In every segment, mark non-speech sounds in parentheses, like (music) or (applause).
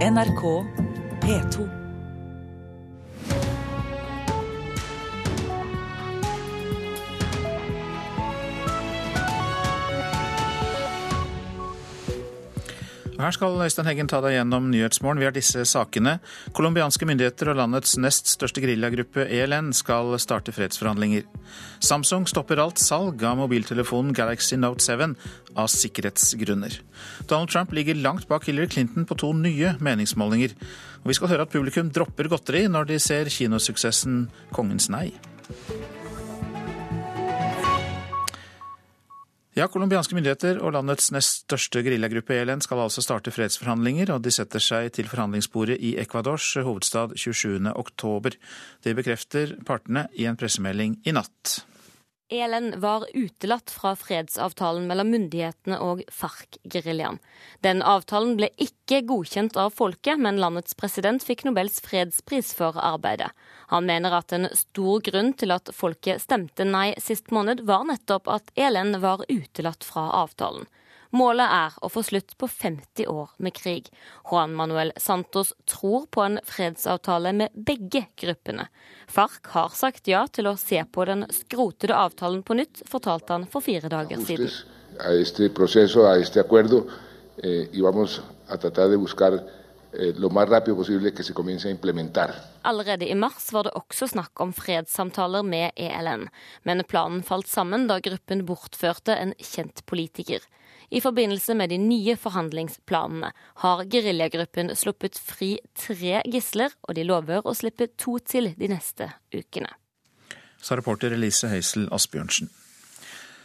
NRK P2. Her skal Øystein Heggen ta deg gjennom Nyhetsmorgen. Vi har disse sakene. Colombianske myndigheter og landets nest største geriljagruppe ELN skal starte fredsforhandlinger. Samsung stopper alt salg av mobiltelefonen Galaxy Note 7 av sikkerhetsgrunner. Donald Trump ligger langt bak Hillary Clinton på to nye meningsmålinger. Og vi skal høre at publikum dropper godteri når de ser kinosuksessen Kongens nei. Ja, Colombianske myndigheter og landets nest største geriljagruppe ELN skal altså starte fredsforhandlinger, og de setter seg til forhandlingsbordet i Ecuadors hovedstad 27. oktober. Det bekrefter partene i en pressemelding i natt. ELN var utelatt fra fredsavtalen mellom myndighetene og FARC-geriljaen. Den avtalen ble ikke godkjent av folket, men landets president fikk Nobels fredspris for arbeidet. Han mener at en stor grunn til at folket stemte nei sist måned, var nettopp at ELN var utelatt fra avtalen. Målet er å få slutt på 50 år med krig. Juan Manuel Santos tror på en fredsavtale med begge gruppene. FARC har sagt ja til å se på den skrotede avtalen på nytt, fortalte han for fire dager siden. Allerede i mars var det også snakk om fredssamtaler med ELN, men planen falt sammen da gruppen bortførte en kjent politiker. I forbindelse med de nye forhandlingsplanene har geriljagruppen sluppet fri tre gisler, og de lover å slippe to til de neste ukene. Sa reporter Elise Høisel Asbjørnsen.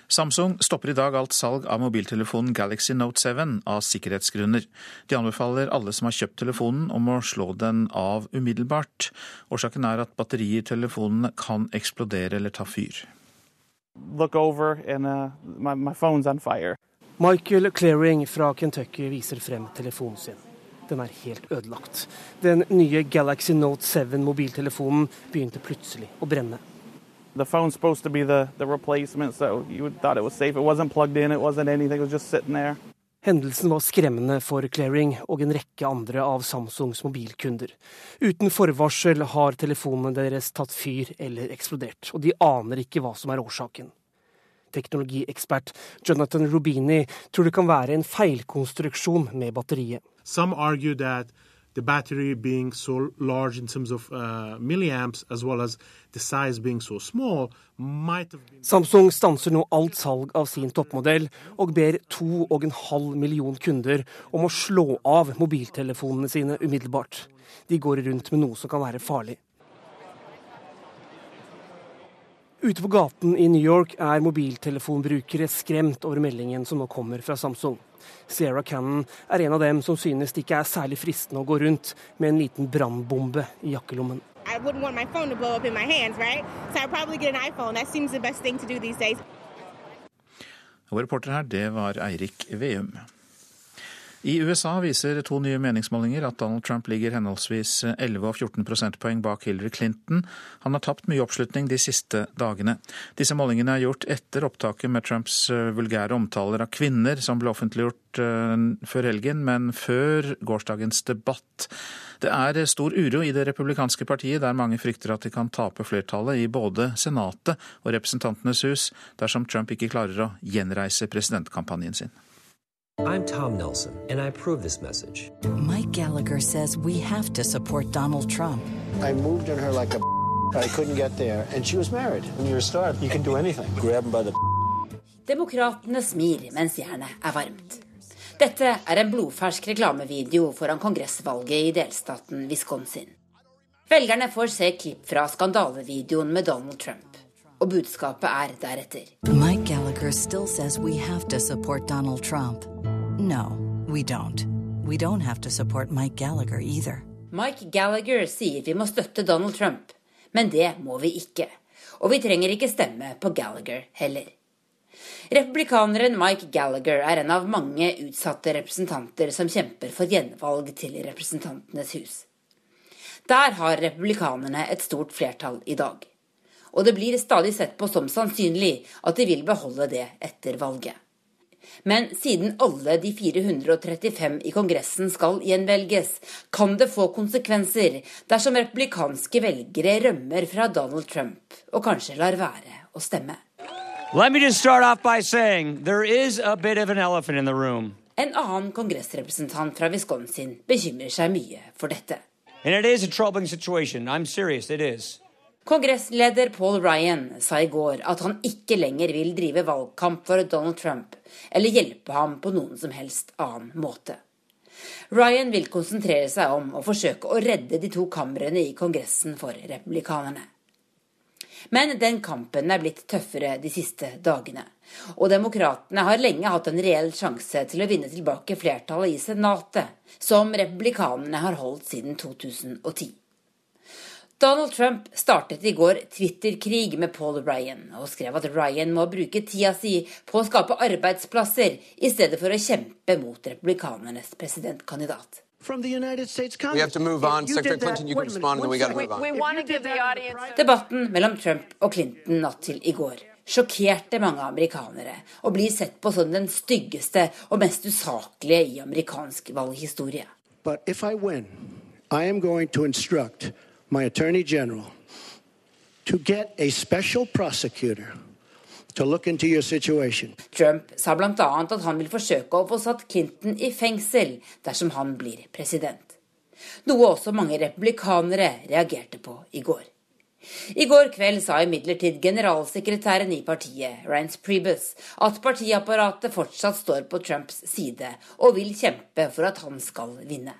Samsung stopper i dag alt salg av mobiltelefonen Galaxy Note 7 av sikkerhetsgrunner. De anbefaler alle som har kjøpt telefonen om å slå den av umiddelbart. Årsaken er at batteriet i telefonene kan eksplodere eller ta fyr. And uh, my, my phone's on fire. Michael Clearing fra Kentucky viser frem telefonen sin. Den er helt ødelagt. Den nye Galaxy Note 7-mobiltelefonen begynte plutselig å brenne. The phone's supposed to be the, the replacement, so you thought it was safe. It wasn't plugged in, it wasn't anything, it was just sitting there. Hendelsen var skremmende for Clearing og en rekke andre av Samsungs mobilkunder. Uten forvarsel har telefonene deres tatt fyr eller eksplodert, og de aner ikke hva som er årsaken teknologiekspert Jonathan Rubini tror det kan være en feilkonstruksjon med batteriet. Some argue that the battery being so large in terms of uh, milliamps, as well as the size being so small, might have been Samsung stanser nå alt salg av sin toppmodell, og ber 2,5 million kunder om å slå av mobiltelefonene sine umiddelbart. De går rundt med noe som kan være farlig. Ute på gaten i New York er mobiltelefonbrukere skremt over meldingen som nå kommer fra Samsung. Sarah Cannon er en av dem som synes det ikke er særlig fristende å gå rundt med en liten brannbombe i jakkelommen. Og reporter her, det var Eirik Veum. I USA viser to nye meningsmålinger at Donald Trump ligger henholdsvis 11 og 14 prosentpoeng bak Hillary Clinton. Han har tapt mye oppslutning de siste dagene. Disse målingene er gjort etter opptaket med Trumps eh, vulgære omtaler av kvinner, som ble offentliggjort eh, før helgen, men før gårsdagens debatt. Det er stor uro i det republikanske partiet, der mange frykter at de kan tape flertallet i både Senatet og Representantenes hus dersom Trump ikke klarer å gjenreise presidentkampanjen sin. I'm Tom Nelson, and I approve this message. Mike Gallagher says we have to support Donald Trump. I moved in her like a (laughs) I couldn't get there, and she was married. When you're a star, you can do anything. Grab him by the (laughs) Demokratene smir mens jernet er varmt. Dette er en blodfersk reklamevideo foran kongressvalget i delstaten Wisconsin. Velgerne får se klipp fra skandalevideoen med Donald Trump, og budskapet er deretter. Mike Gallagher still says we have to support Donald Trump. No, we don't. We don't have to support Mike Gallagher either. Mike Gallagher sier vi må støtte Donald Trump, men det må vi ikke. Og vi trenger ikke stemme på Gallagher heller. Republikaneren Mike Gallagher er en av mange utsatte representanter som kjemper for gjenvalg til Representantenes hus. Der har republikanerne et stort flertall i dag. Og det blir stadig sett på som sannsynlig at de vil beholde det etter valget. Men siden alle de 435 i Kongressen skal gjenvelges, kan det få konsekvenser dersom republikanske velgere rømmer fra Donald Trump og kanskje lar være å stemme. En annen kongressrepresentant fra Wisconsin bekymrer seg mye for dette. And it is a troubling situation. I'm serious, it is. Kongressleder Paul Ryan sa i går at han ikke lenger vil drive valgkamp for Donald Trump eller hjelpe ham på noen som helst annen måte. Ryan vil konsentrere seg om å forsøke å redde de to kamrene i Kongressen for republikanerne. Men den kampen er blitt tøffere de siste dagene. Og demokratene har lenge hatt en reell sjanse til å vinne tilbake flertallet i Senatet, som republikanerne har holdt siden 2010. Donald Trump startet i går Twitter-krig med Paul Ryan, og skrev at Ryan må bruke tida si på å skape arbeidsplasser, i stedet for å kjempe mot republikanernes presidentkandidat. Debatten mellom Trump og Clinton natt til i går sjokkerte mange amerikanere, og blir sett på som den styggeste og mest usaklige i amerikansk valghistorie. But if I win, I am going to instruct my attorney general to get a special prosecutor to look into your situation. Trump sa bl.a. at han vil forsøke å få satt Clinton i fengsel dersom han blir president. Noe også mange republikanere reagerte på i går. I går kveld sa imidlertid generalsekretæren i partiet, Rance Priebus, at partiapparatet fortsatt står på Trumps side og vil kjempe for at han skal vinne.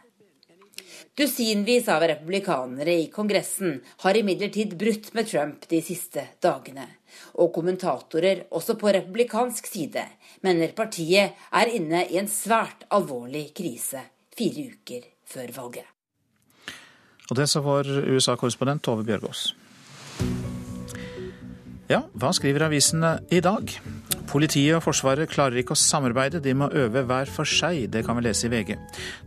Dusinvis av republikanere i Kongressen har imidlertid brutt med Trump de siste dagene. Og kommentatorer, også på republikansk side, mener partiet er inne i en svært alvorlig krise fire uker før valget. Og det så var USA-korrespondent Tove Bjørgaas. Ja, hva skriver avisene i dag? Politiet og Forsvaret klarer ikke å samarbeide, de må øve hver for seg. Det kan vi lese i VG.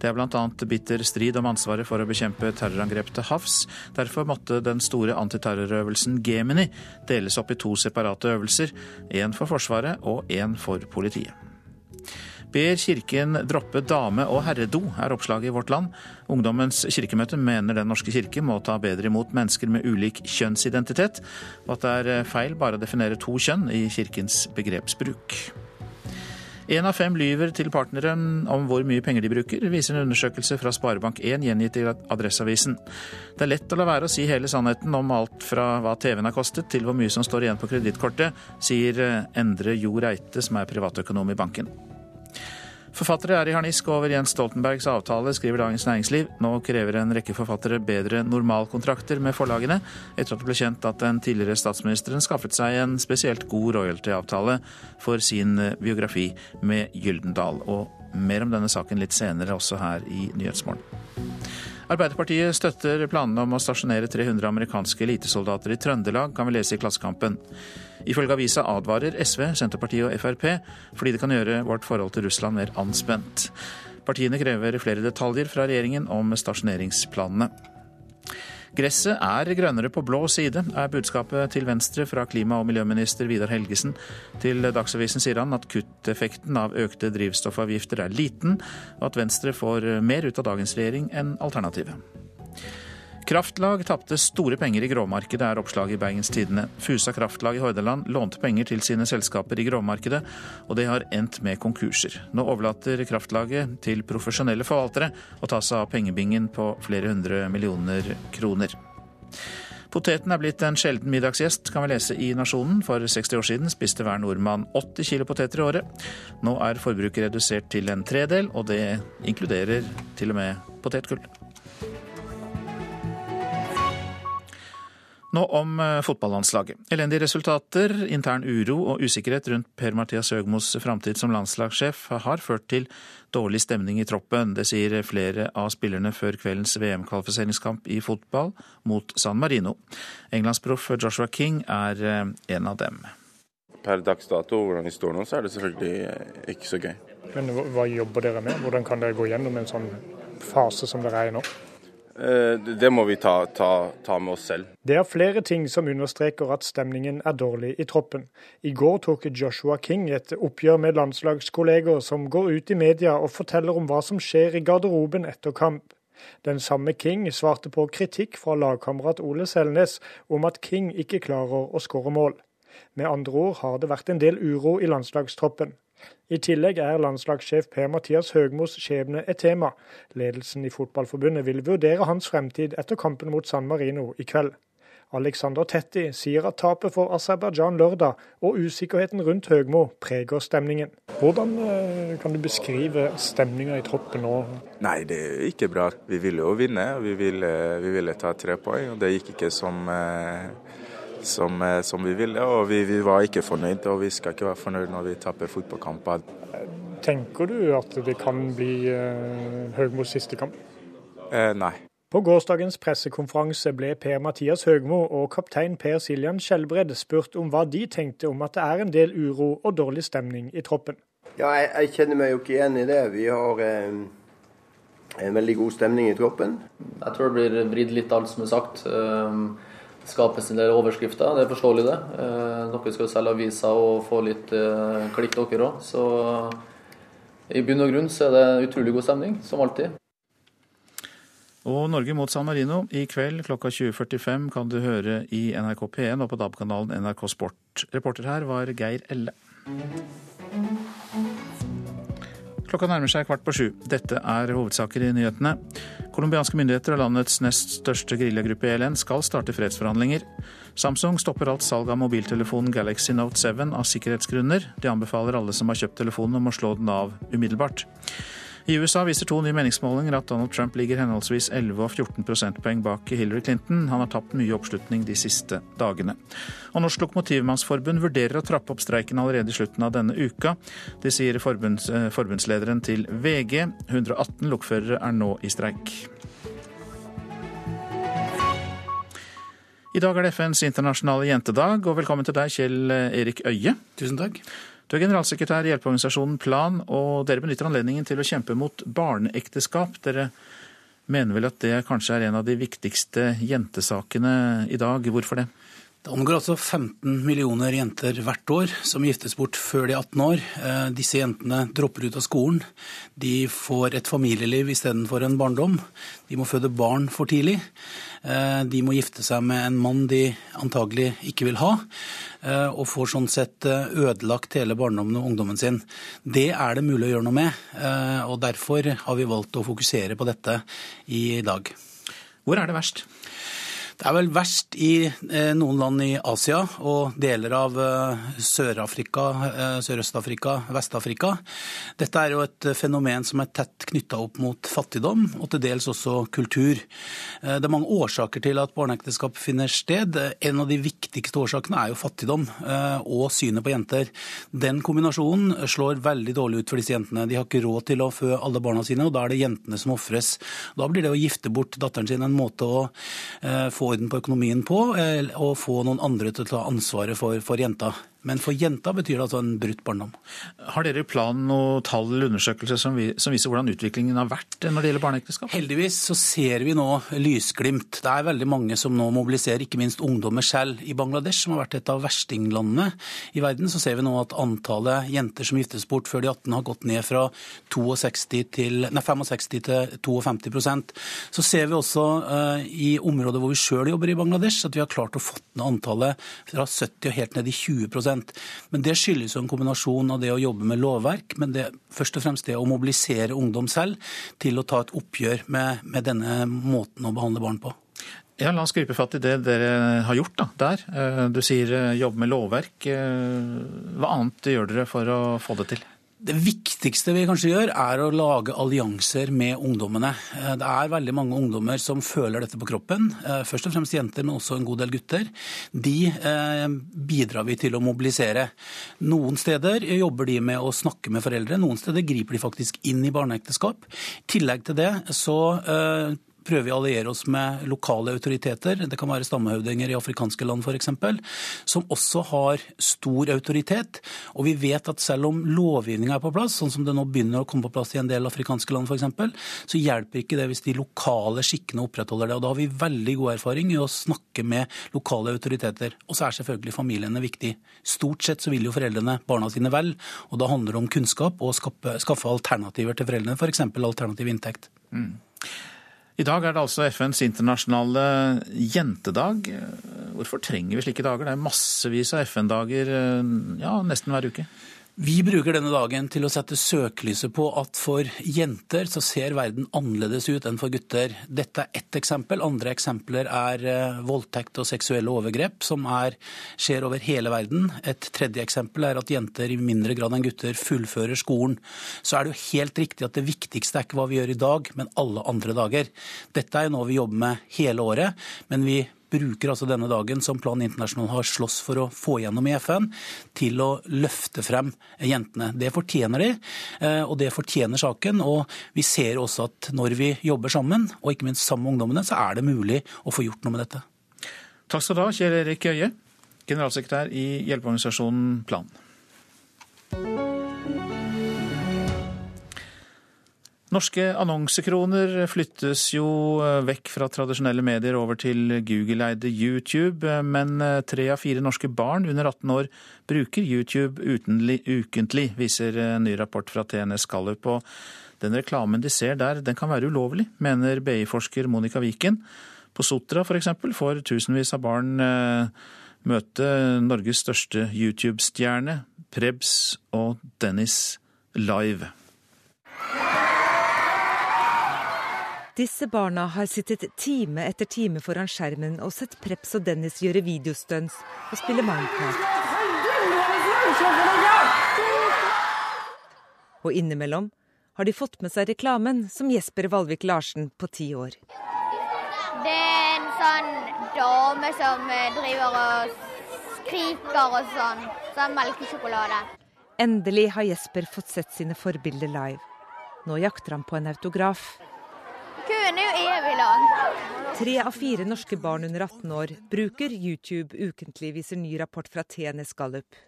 Det er bl.a. bitter strid om ansvaret for å bekjempe terrorangrep til havs. Derfor måtte den store antiterrorøvelsen Gemini deles opp i to separate øvelser. Én for Forsvaret og én for politiet. Ber Kirken droppe dame- og herredo, er oppslaget i Vårt Land. Ungdommens kirkemøte mener Den norske kirke må ta bedre imot mennesker med ulik kjønnsidentitet, og at det er feil bare å definere to kjønn i kirkens begrepsbruk. Én av fem lyver til partneren om hvor mye penger de bruker, viser en undersøkelse fra Sparebank1 gjengitt i Adresseavisen. Det er lett å la være å si hele sannheten om alt fra hva TV-en har kostet til hvor mye som står igjen på kredittkortet, sier Endre Jo Reite, som er privatøkonom i banken. Forfattere er i harnisk over Jens Stoltenbergs avtale, skriver Dagens Næringsliv. Nå krever en rekke forfattere bedre normalkontrakter med forlagene, etter at det ble kjent at den tidligere statsministeren skaffet seg en spesielt god royalty-avtale for sin biografi med Gyldendal. Og mer om denne saken litt senere, også her i Nyhetsmorgen. Arbeiderpartiet støtter planene om å stasjonere 300 amerikanske elitesoldater i Trøndelag, kan vi lese i Klassekampen. Ifølge avisa advarer SV, Senterpartiet og Frp fordi det kan gjøre vårt forhold til Russland mer anspent. Partiene krever flere detaljer fra regjeringen om stasjoneringsplanene. Gresset er grønnere på blå side, er budskapet til Venstre fra klima- og miljøminister Vidar Helgesen. Til Dagsavisen sier han at kutteffekten av økte drivstoffavgifter er liten, og at Venstre får mer ut av dagens regjering enn alternativet. Kraftlag tapte store penger i gråmarkedet, er oppslaget i Bergens Tidende. Fusa kraftlag i Hordaland lånte penger til sine selskaper i gråmarkedet, og det har endt med konkurser. Nå overlater kraftlaget til profesjonelle forvaltere å ta seg av pengebingen på flere hundre millioner kroner. Poteten er blitt en sjelden middagsgjest, kan vi lese i Nasjonen. For 60 år siden spiste hver nordmann 80 kilo poteter i året. Nå er forbruket redusert til en tredel, og det inkluderer til og med potetgull. Nå om eh, fotballandslaget. Elendige resultater, intern uro og usikkerhet rundt Per-Mathias Høgmos framtid som landslagssjef har ført til dårlig stemning i troppen. Det sier flere av spillerne før kveldens VM-kvalifiseringskamp i fotball mot San Marino. Englandsproff Joshua King er eh, en av dem. Per dags dato, hvordan vi står nå, så er det selvfølgelig eh, ikke så gøy. Men hva jobber dere med? Hvordan kan dere gå gjennom en sånn fase som dere er i nå? Eh, Det må vi ta, ta, ta med oss selv. Det er flere ting som understreker at stemningen er dårlig i troppen. I går tok Joshua King et oppgjør med landslagskolleger som går ut i media og forteller om hva som skjer i garderoben etter kamp. Den samme King svarte på kritikk fra lagkamerat Ole Selnes om at King ikke klarer å skåre mål. Med andre ord har det vært en del uro i landslagstroppen. I tillegg er landslagssjef Per-Mathias Høgmos skjebne et tema. Ledelsen i Fotballforbundet vil vurdere hans fremtid etter kampen mot San Marino i kveld. Alexander Tetti sier at tapet for Aserbajdsjan lørdag og usikkerheten rundt Høgmo preger stemningen. Hvordan eh, kan du beskrive stemninga i troppen nå? Nei, det er ikke bra. Vi ville jo vinne, vi ville, vi ville ta tre poeng. og Det gikk ikke som, eh, som, eh, som vi ville. Og vi, vi var ikke fornøyd, og vi skal ikke være fornøyd når vi taper fotballkamper. Tenker du at det kan bli eh, Høgmos siste kamp? Eh, nei. På gårsdagens pressekonferanse ble Per-Mathias Høgmo og kaptein Per Siljan Skjelbred spurt om hva de tenkte om at det er en del uro og dårlig stemning i troppen. Ja, jeg, jeg kjenner meg jo ikke igjen i det. Vi har eh, en veldig god stemning i troppen. Jeg tror det blir vridd litt alt som er sagt. Det skapes en del overskrifter, det er forståelig det. Eh, Dere skal jo selge aviser og få litt eh, klikk dere òg. Så i bunn og grunn så er det utrolig god stemning, som alltid. Og Norge mot San Marino i kveld klokka 20.45 kan du høre i NRK P1 og på DAB-kanalen NRK Sport. Reporter her var Geir Elle. Klokka nærmer seg kvart på sju. Dette er hovedsaker i nyhetene. Colombianske myndigheter og landets nest største geriljagruppe ELN skal starte fredsforhandlinger. Samsung stopper alt salg av mobiltelefonen Galaxy Note 7 av sikkerhetsgrunner. De anbefaler alle som har kjøpt telefonen om å slå den av umiddelbart. I USA viser to nye meningsmålinger at Donald Trump ligger henholdsvis 11 og 14 prosentpoeng bak Hillary Clinton. Han har tapt mye oppslutning de siste dagene. Og Norsk Lokomotivmannsforbund vurderer å trappe opp streiken allerede i slutten av denne uka. Det sier forbunds, eh, forbundslederen til VG. 118 lokførere er nå i streik. I dag er det FNs internasjonale jentedag, og velkommen til deg, Kjell Erik Øie. Tusen takk. Du er generalsekretær i hjelpeorganisasjonen Plan, og dere benytter anledningen til å kjempe mot barneekteskap. Dere mener vel at det kanskje er en av de viktigste jentesakene i dag. Hvorfor det? Det omgår altså 15 millioner jenter hvert år som giftes bort før de er 18 år. Eh, Disse jentene dropper ut av skolen. De får et familieliv istedenfor en barndom. De må føde barn for tidlig. Eh, De må gifte seg med en mann de antagelig ikke vil ha, eh, og får sånn sett ødelagt hele barndommen og ungdommen sin. Det er det mulig å gjøre noe med, og derfor har vi valgt å fokusere på dette i dag. Hvor er det verst? Det er vel verst i eh, noen land i Asia og deler av eh, Sør-Afrika, eh, Sørøst-Afrika, Vest-Afrika. Dette er jo et fenomen som er tett knytta opp mot fattigdom, og til dels også kultur. Det er mange årsaker til at barneekteskap finner sted. En av de viktigste årsakene er jo fattigdom og synet på jenter. Den kombinasjonen slår veldig dårlig ut for disse jentene. De har ikke råd til å fø alle barna sine, og da er det jentene som ofres. Da blir det å gifte bort datteren sin en måte å få orden på økonomien på, eh, og få noen andre til å ta ansvaret for, for jenta. Men for jenta betyr det altså en brutt barndom. Har dere i planen noen tall eller undersøkelser som, vi, som viser hvordan utviklingen har vært når det gjelder barneekteskap? Heldigvis så ser vi nå lysglimt. Det er veldig mange som nå mobiliserer, ikke minst ungdommer selv. I Bangladesh, som har vært et av verstinglandene i verden, så ser vi nå at antallet jenter som giftes bort før de 18 har gått ned fra 62 til, nei, 65 til 52% Så ser vi også uh, i områder hvor vi sjøl jobber i Bangladesh, at vi har klart å få ned antallet fra 70 og helt ned i 20 men det skyldes jo en kombinasjon av det å jobbe med lovverk, men det, først og fremst det å mobilisere ungdom selv til å ta et oppgjør med, med denne måten å behandle barn på. Ja, La oss gripe fatt i det dere har gjort da, der. Eh, Du sier jobb med lovverk. Eh, Hva annet gjør dere for å få det til? Det viktigste vi kanskje gjør, er å lage allianser med ungdommene. Eh, Det er veldig mange ungdommer som føler dette på kroppen. eh, Først og fremst jenter, men også en god del gutter. De eh, bidrar vi til å mobilisere. Noen steder jobber de med å snakke med foreldre, noen steder griper de faktisk inn i barneekteskap. I tillegg til det så prøver vi å alliere oss med lokale autoriteter. Det kan være stammehøvdinger i afrikanske land f.eks., som også har stor autoritet. Og vi vet at selv om lovgivninga er på plass, sånn som det nå begynner å komme på plass i en del afrikanske land f.eks., så hjelper ikke det hvis de lokale skikkene opprettholder det. Og da har vi veldig god erfaring i å snakke med lokale autoriteter. Og så er selvfølgelig familiene viktig. Stort sett så vil jo foreldrene barna sine vel, og da handler det om kunnskap og skaffe, skaffe alternativer til foreldrene, f.eks. alternativ inntekt. Mm. I dag er det altså FNs internasjonale jentedag. Hvorfor trenger vi slike dager? Det er massevis av FN-dager ja, nesten hver uke. Vi bruker denne dagen til å sette søkelyset på at for jenter så ser verden annerledes ut enn for gutter. Dette er ett eksempel. Andre eksempler er eh, voldtekt og seksuelle overgrep, som er, skjer over hele verden. Et tredje eksempel er at jenter i mindre grad enn gutter fullfører skolen. Så er det jo helt riktig at det viktigste er ikke hva vi gjør i dag, men alle andre dager. Dette er jo noe vi jobber med hele året, men vi bruker altså denne dagen, som Plan International har slåss for å få gjennom i FN, til å løfte frem jentene. Det fortjener de, eh, og det fortjener saken. Og vi ser også at når vi jobber sammen, og ikke minst sammen med ungdommene, så er det mulig å få gjort noe med dette. Takk skal du ha, Kjell Erik Øie, generalsekretær i hjelpeorganisasjonen Plan. Norske annonsekroner flyttes jo eh, vekk fra tradisjonelle medier over til Google-eide YouTube, eh, men eh, tre av fire norske barn under 18 år bruker YouTube utenlig, ukentlig, viser en ny rapport fra TNS Gallup. Og den reklamen de ser der, den kan være ulovlig, mener BI-forsker Monica Wiken. På Sotra f.eks. får tusenvis av barn møte Norges største YouTube-stjerne, Prebz og Dennis live. Disse barna har sittet time etter time foran skjermen og sett Preps og Dennis gjøre videostunts og spille Minecraft. Og innimellom har de fått med seg reklamen som Jesper Valvik Larsen på ti år. Det er en sånn dame som eh, driver og skriker og sånn. Sånn melkesjokolade. Endelig har Jesper fått sett sine forbilder live. Nå jakter han på en autograf. Køen er jo evig lang. Tre av fire norske barn under 18 år bruker YouTube ukentlig, viser ny rapport fra TNS Gallup.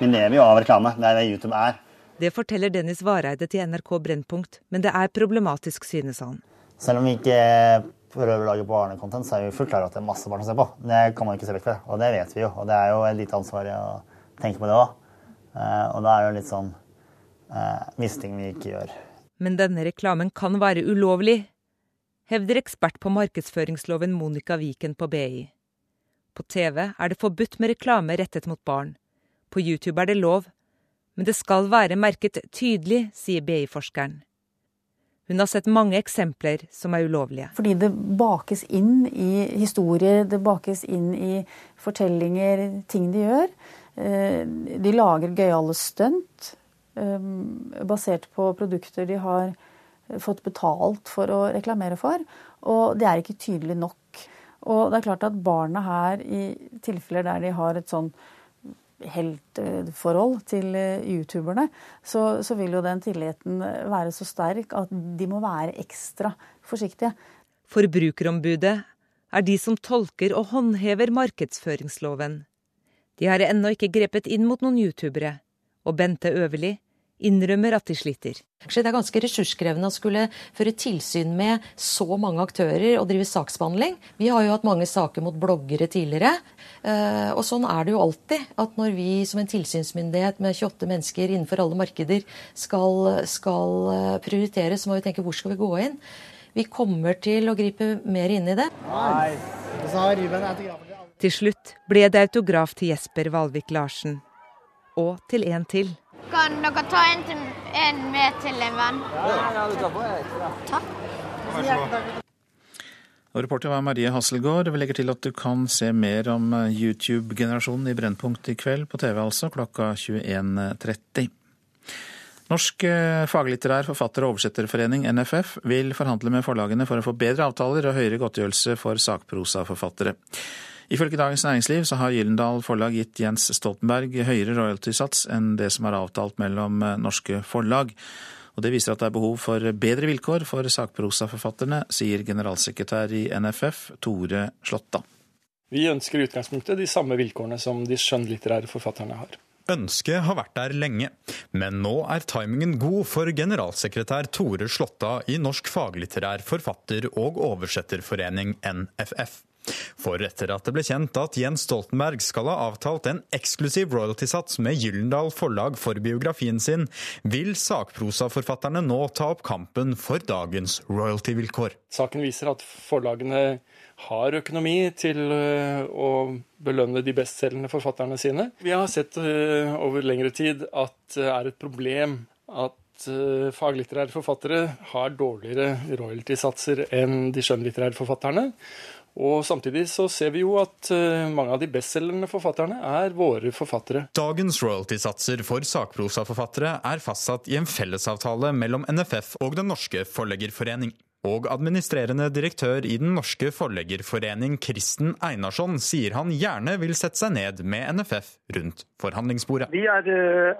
Vi lever jo av reklame. Det er det YouTube er. Det forteller Dennis Vareide til NRK Brennpunkt, men det er problematisk, synes han. Selv om vi ikke prøver å lage barnekontent, så er vi fullt klar over at det er masse barn som ser på. Det kan man ikke se vekk fra, og det vet vi jo. Og det er jo et lite ansvar å tenke på det òg. Eh, og da er det jo litt sånn eh, visse ting vi ikke gjør men denne reklamen kan være ulovlig, hevder ekspert på markedsføringsloven Monica Viken på BI. På TV er det forbudt med reklame rettet mot barn. På YouTube er det lov, men det skal være merket tydelig, sier BI-forskeren. Hun har sett mange eksempler som er ulovlige. Fordi det bakes inn i historier, det bakes inn i fortellinger, ting de gjør. Eh, de lager gøyale stunt. Um, basert på produkter de har fått betalt for å reklamere for. Og det er ikke tydelig nok. Og det er klart at barna her, i tilfeller der de har et sånn heltforhold til eh, youtuberne, så, så vil jo den tilliten være så sterk at de må være ekstra forsiktige. Forbrukerombudet er de som tolker og håndhever markedsføringsloven. De har ennå ikke grepet inn mot noen youtubere. Og Bente Øverli, innrømmer at de sliter. Det er ganske ressurskrevende å skulle føre tilsyn med så mange aktører og drive saksbehandling. Vi har jo hatt mange saker mot bloggere tidligere. Eh, og sånn er det jo alltid. At når vi som en tilsynsmyndighet med 28 mennesker innenfor alle markeder skal, skal eh, prioritere, så må vi tenke hvor skal vi gå inn? Vi kommer til å gripe mer inn i det. Til slutt ble det autograf til Jesper Valvik Larsen. Og til en til. Kan dere ta en, til, en med til en venn? Ja, du tar på få Takk. Og reporter var Marie Hasselgaard. Vi legger til at du kan se mer om eh, YouTube-generasjonen i Brennpunkt i kveld, på TV altså, klokka 21.30. Norsk eh, faglitterær forfatter- og oversetterforening, NFF, vil forhandle med forlagene for å få bedre avtaler og høyere godtgjørelse for sakprosaforfattere. Ifølge Dagens Næringsliv så har Gyllendal forlag gitt Jens Stoltenberg høyere royaltysats enn det som er avtalt mellom eh, norske forlag. Og Det viser at det er behov for bedre vilkår for sakprosaforfatterne, sier generalsekretær i NFF Tore Slåtta. Vi ønsker i utgangspunktet de samme vilkårene som de skjønnlitterære forfatterne har. Ønsket har vært der lenge, men nå er timingen god for generalsekretær Tore Slåtta i Norsk faglitterær forfatter- og oversetterforening, NFF. For etter at det ble kjent at Jens Stoltenberg skal ha avtalt en eksklusiv royaltysats med Gyllendal forlag for biografien sin, vil sakprosaforfatterne nå ta opp kampen for dagens royaltyvilkår. Saken viser at forlagene har økonomi til øh, å belønne de bestselgende forfatterne sine. Vi har sett øh, over lengre tid at det er et problem at faglitterære forfattere har dårligere royaltysatser enn de skjønnlitterære forfatterne. Og samtidig så ser vi jo at mange av de bestselgende forfatterne er våre forfattere. Dagens royaltysatser for sakprosaforfattere er fastsatt i en fellesavtale mellom NFF og Den norske forleggerforening. Og administrerende direktør i Den norske forleggerforening, Kristen Einarsson, sier han gjerne vil sette seg ned med NFF rundt forhandlingsbordet. Vi er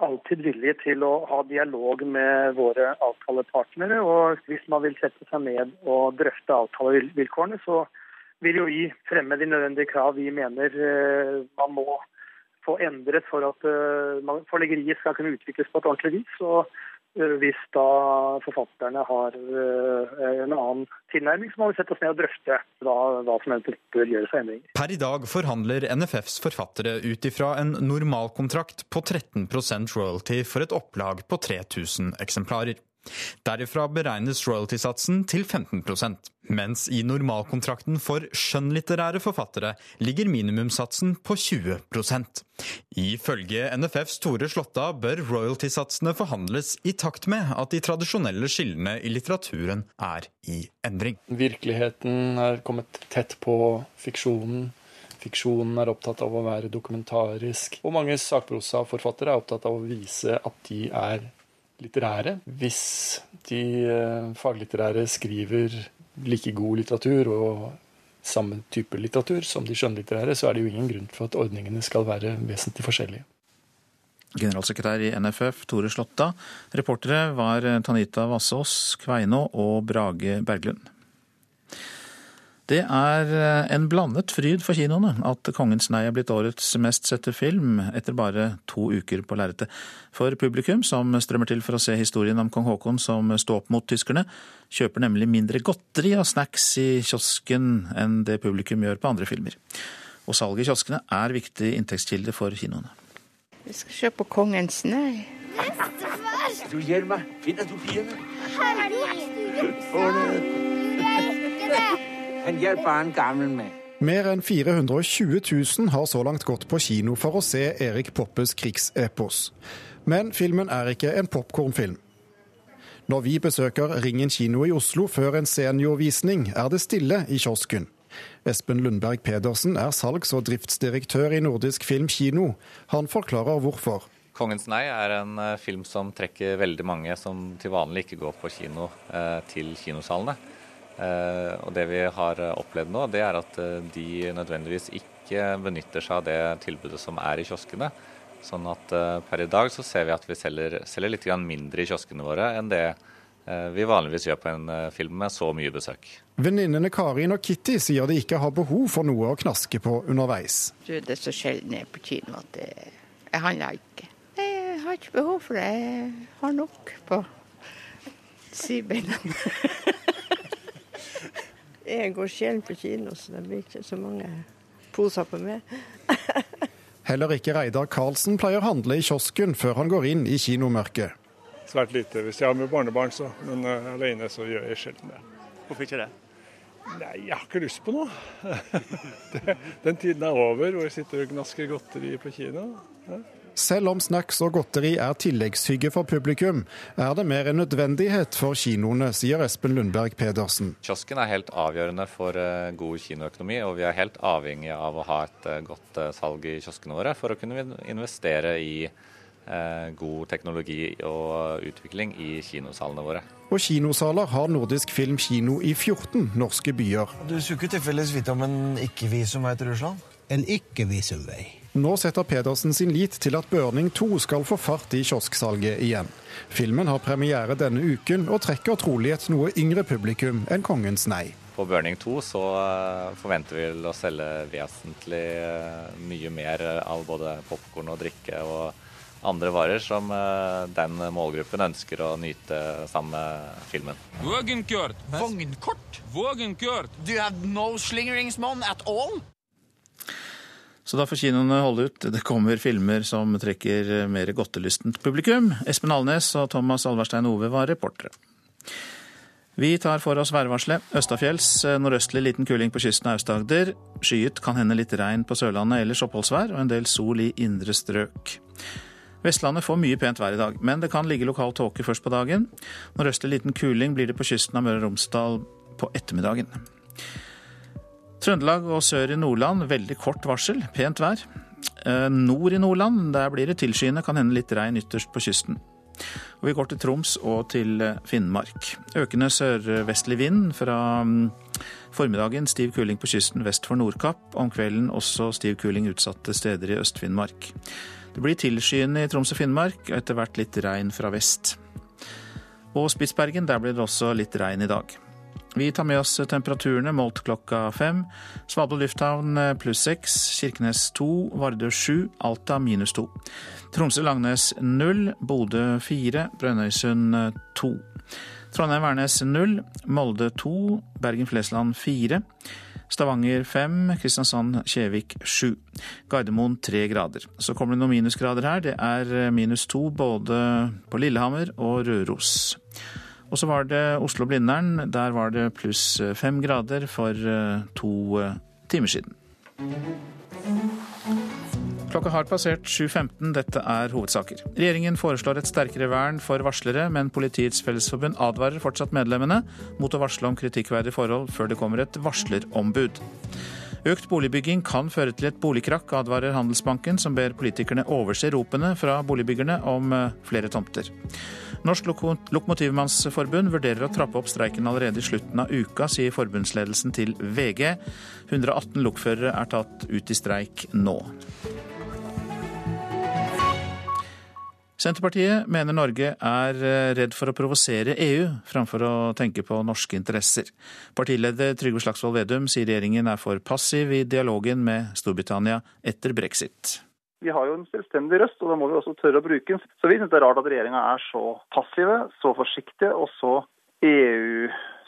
alltid villige til å ha dialog med våre avtalepartnere. Og hvis man vil sette seg ned og drøfte avtalevilkårene, så vil jo vi fremme de nødvendige krav vi mener man må få endret for at forleggeriet skal kunne utvikles på et ordentlig vis. Og hvis da forfatterne har en annen tilnærming, så må vi sette oss ned og drøfte hva, hva som eventuelt bør gjøres av endringer. Per i dag forhandler NFFs forfattere ut ifra en normalkontrakt på 13% royalty for et opplag på 3000 eksemplarer. Derifra beregnes royaltysatsen til 15% mens i normalkontrakten for skjønnlitterære forfattere ligger minimumssatsen på 20% Ifølge NFFs Tore Slåtta bør royaltysatsene forhandles i takt med at de tradisjonelle skillene i litteraturen er i endring. Virkeligheten er kommet tett på fiksjonen. Fiksjonen er opptatt av å være dokumentarisk. Og mange sakprosaforfattere er opptatt av å vise at de er litterære. Hvis de faglitterære skriver like god litteratur og samme type litteratur som de skjønnlitterære, så er det jo ingen grunn for at ordningene skal være vesentlig forskjellige. Generalsekretær i NFF Tore Slåtta. Reportere var Tanita Vassås Kveino og Brage Berglund. Det er en blandet fryd for kinoene at 'Kongens nei' er blitt årets mest sette film etter bare to uker på lerretet. For publikum, som strømmer til for å se historien om kong Haakon som sto opp mot tyskerne, kjøper nemlig mindre godteri og snacks i kiosken enn det publikum gjør på andre filmer. Og salget i kioskene er viktig inntektskilde for kinoene. Vi skal se på 'Kongens nei'. Bestefar! Du gir meg. Finner du pigene? Han hjelper han gammel med. Mer enn 420 000 har så langt gått på kino for å se Erik Poppes krigsepos. Men filmen er ikke en popkornfilm. Når vi besøker Ringen kino i Oslo før en seniorvisning, er det stille i kiosken. Espen Lundberg Pedersen er salgs- og driftsdirektør i Nordisk Film Kino. Han forklarer hvorfor. 'Kongens nei' er en eh, film som trekker veldig mange som til vanlig ikke går på kino, eh, til kinosalene. Eh, og Det vi har opplevd nå, det er at de nødvendigvis ikke benytter seg av det tilbudet som er i kioskene. Sånn at per i dag så ser vi at vi selger, selger litt mindre i kioskene våre enn det vi vanligvis gjør på en film med så mye besøk. Venninnene Karin og Kitty sier de ikke har behov for noe å knaske på underveis. Du, det er så sjelden jeg er på kino at jeg, jeg handler ikke. Jeg har ikke behov for det. Jeg har nok på sidebeina. (laughs) jeg går sjelden på kino, så det blir ikke så mange poser på meg. (laughs) Heller ikke Reidar Karlsen pleier handle i kiosken før han går inn i kinomørket. Svært lite hvis jeg har med barnebarn, så. Men uh, alene så gjør jeg sjelden det. Hvorfor ikke det? Nei, jeg har ikke lyst på noe. det, (laughs) den tiden er over hvor jeg sitter og gnasker godteri på kino. Ja. Selv om snacks og godteri er tilleggshygge for publikum, er det mer en nødvendighet for kinoene, sier Espen Lundberg Pedersen. Kiosken er helt avgjørende for uh, god kinoøkonomi, og vi er helt avhengige av å ha et uh, godt uh, salg i kioskene våre for å kunne investere i god teknologi og utvikling i kinosalene våre. Og kinosaler har Nordisk Film Kino i 14 norske byer. Du skulle ikke tilfeldigvis vite om en ikke-visumvei til Russland? En ikke-visumvei? Nå setter Pedersen sin lit til at Børning 2 skal få fart i kiosksalget igjen. Filmen har premiere denne uken, og trekker trolig et noe yngre publikum enn Kongens nei. På Burning 2 så eh, forventer vi å selge vesentlig eh, mye mer av både popkorn og drikke og andre varer som eh, den målgruppen ønsker å nyte sammen med filmen. Vågenkjørt. Vognkort? Vågenkjørt. Do you have no slingringsmonn at all? Så da får kinoene holde ut. Det kommer filmer som trekker mer godtelystent publikum. Espen Alnes og Thomas Alverstein Ove var reportere. Vi tar for oss værvarselet. Østafjells nordøstlig liten kuling på kysten av Aust-Agder. Skyet, kan hende litt regn på Sørlandet, ellers oppholdsvær og en del sol i indre strøk. Vestlandet får mye pent vær i dag, men det kan ligge lokal tåke først på dagen. Nordøstlig liten kuling blir det på kysten av Møre og Romsdal på ettermiddagen. Trøndelag og sør i Nordland veldig kort varsel, pent vær. Eh, nord i Nordland der blir det tilskyende, kan hende litt regn ytterst på kysten. Og vi går til Troms og til eh, Finnmark. Økende sørvestlig vind fra mm, formiddagen, stiv kuling på kysten vest for Nordkapp. Om kvelden også stiv kuling utsatte steder i Øst-Finnmark. Det blir tilskyende i Troms og Finnmark, og etter hvert litt regn fra vest. Og Spitsbergen, der blir det også litt regn i dag. Vi tar med oss temperaturene målt klokka fem. Svalbard lufthavn pluss seks, Kirkenes to, Vardø sju, Alta minus to. Tromsø-Langnes null, Bodø fire, Brønnøysund to. Trondheim-Værnes null, Molde to, Bergen-Flesland fire. Stavanger fem, Kristiansand-Kjevik sju. Gardermoen tre grader. Så kommer det noen minusgrader her. Det er minus to både på Lillehammer og Røros. Og så var det Oslo-Blindern. Der var det pluss fem grader for to timer siden. Klokka har passert 7.15. Dette er hovedsaker. Regjeringen foreslår et sterkere vern for varslere, men Politiets Fellesforbund advarer fortsatt medlemmene mot å varsle om kritikkverdige forhold før det kommer et varslerombud. Økt boligbygging kan føre til et boligkrakk, advarer Handelsbanken, som ber politikerne overse ropene fra boligbyggerne om flere tomter. Norsk Lokomotivmannsforbund vurderer å trappe opp streiken allerede i slutten av uka, sier forbundsledelsen til VG. 118 lokførere er tatt ut i streik nå. Senterpartiet mener Norge er redd for å provosere EU, framfor å tenke på norske interesser. Partileder Trygve Slagsvold Vedum sier regjeringen er for passiv i dialogen med Storbritannia etter brexit. Vi har jo en selvstendig røst, og da må vi også tørre å bruke den. Så vi syns det er rart at regjeringa er så passive, så forsiktige og så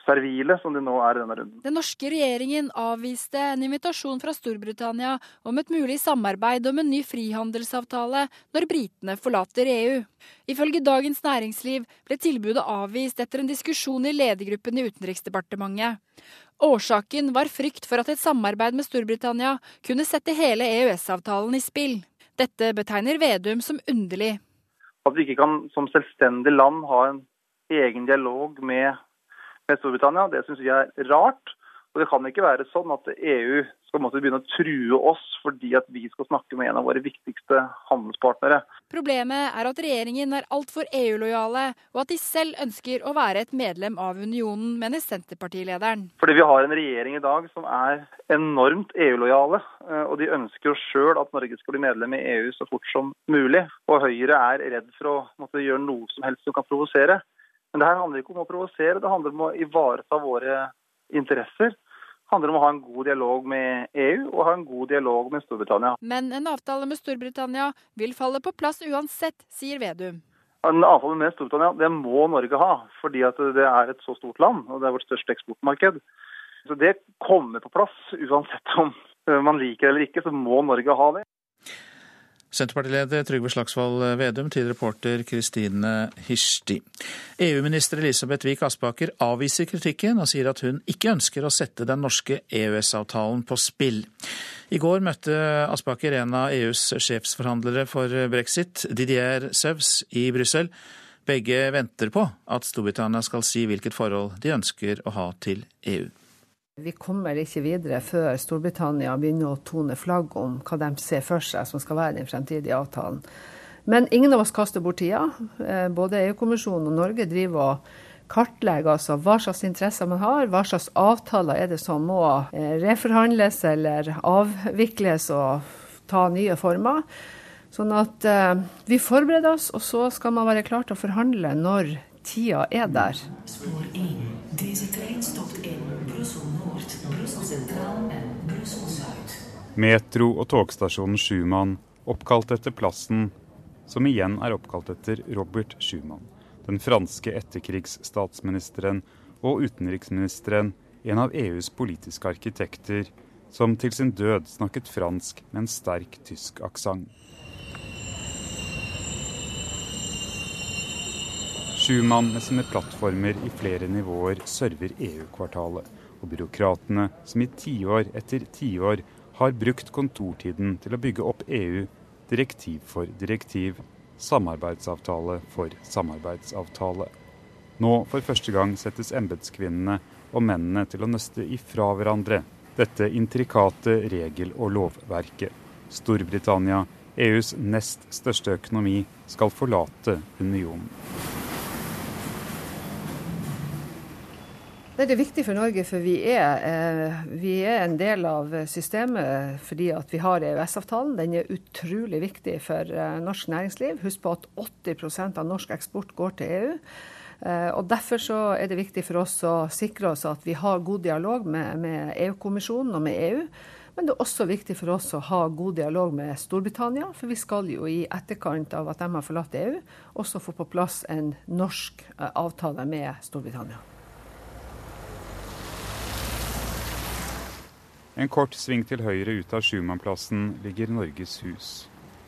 EU-servile som de nå er i denne runden. Den norske regjeringen avviste en invitasjon fra Storbritannia om et mulig samarbeid om en ny frihandelsavtale når britene forlater EU. Ifølge Dagens Næringsliv ble tilbudet avvist etter en diskusjon i ledergruppen i Utenriksdepartementet. Årsaken var frykt for at et samarbeid med Storbritannia kunne sette hele EØS-avtalen i spill. Dette betegner Vedum som underlig. At vi ikke kan som selvstendig land ha en egen dialog med, med Storbritannia, det syns vi er rart. Og det kan ikke være sånn at EU skal måtte begynne å true oss fordi at vi skal snakke med en av våre viktigste handelspartnere. Problemet er at regjeringen er altfor EU-lojale, og at de selv ønsker å være et medlem av unionen, mener Senterpartilederen. Fordi vi har en regjering i dag som er enormt EU-lojale, og de ønsker jo sjøl at Norge skal bli medlem i EU så fort som mulig. Og Høyre er redd for å måtte gjøre noe som helst som kan provosere. Men det her handler ikke om å provosere, det handler om å ivareta våre interesser Det handler om å ha en god dialog med EU og ha en god dialog med Storbritannia. Men en avtale med Storbritannia vil falle på plass uansett, sier Vedum. En avtale med Storbritannia det må Norge ha, fordi det er et så stort land og det er vårt største eksportmarked. Så Det kommer på plass uansett om man liker det eller ikke, så må Norge ha det. Senterpartileder Trygve Slagsvold Vedum til reporter Kristine Hirsti. EU-minister Elisabeth Wiik Aspaker avviser kritikken og sier at hun ikke ønsker å sette den norske EØS-avtalen på spill. I går møtte Aspaker en av EUs sjefsforhandlere for brexit, Didier Søvs, i Brussel. Begge venter på at Storbritannia skal si hvilket forhold de ønsker å ha til EU. Vi kommer ikke videre før Storbritannia begynner å tone flagg om hva de ser for seg som skal være den fremtidige avtalen. Men ingen av oss kaster bort tida. Både EU-kommisjonen og Norge driver og kartlegger altså hva slags interesser man har, hva slags avtaler er det som må reforhandles eller avvikles. og ta nye former. Sånn at uh, vi forbereder oss, og så skal man være klar til å forhandle når tida er der. Spor 1. Deze trein stopt in Brussel Noord, Brussel Sentraal en Brussel Zuid. Metro- og togstasjonen Schumann, oppkalt etter plassen, som igjen er oppkalt etter Robert Schumann, den franske etterkrigsstatsministeren og utenriksministeren, en av EUs politiske arkitekter, som til sin død snakket fransk med en sterk tysk aksent. Schumann med sine plattformer i flere nivåer server EU-kvartalet. Og byråkratene som i tiår etter tiår har brukt kontortiden til å bygge opp EU direktiv for direktiv, samarbeidsavtale for samarbeidsavtale. Nå for første gang settes embetskvinnene og mennene til å nøste ifra hverandre dette intrikate regel- og lovverket. Storbritannia, EUs nest største økonomi, skal forlate unionen. Det er viktig for Norge, for vi er, eh, vi er, en del av systemet fordi at vi har EØS-avtalen. Den er utrolig viktig for eh, norsk næringsliv. Husk på at 80% av norsk eksport går til EU. Eh, og Derfor så er det viktig for oss å sikre oss at vi har god dialog med, med EU-kommisjonen og med EU. Men det er også viktig for oss å ha god dialog med Storbritannia, for vi skal jo i etterkant av at de har forlatt EU, også få på plass en norsk avtale med Storbritannia. En kort sving til høyre ut av Schumannplassen ligger Norges hus.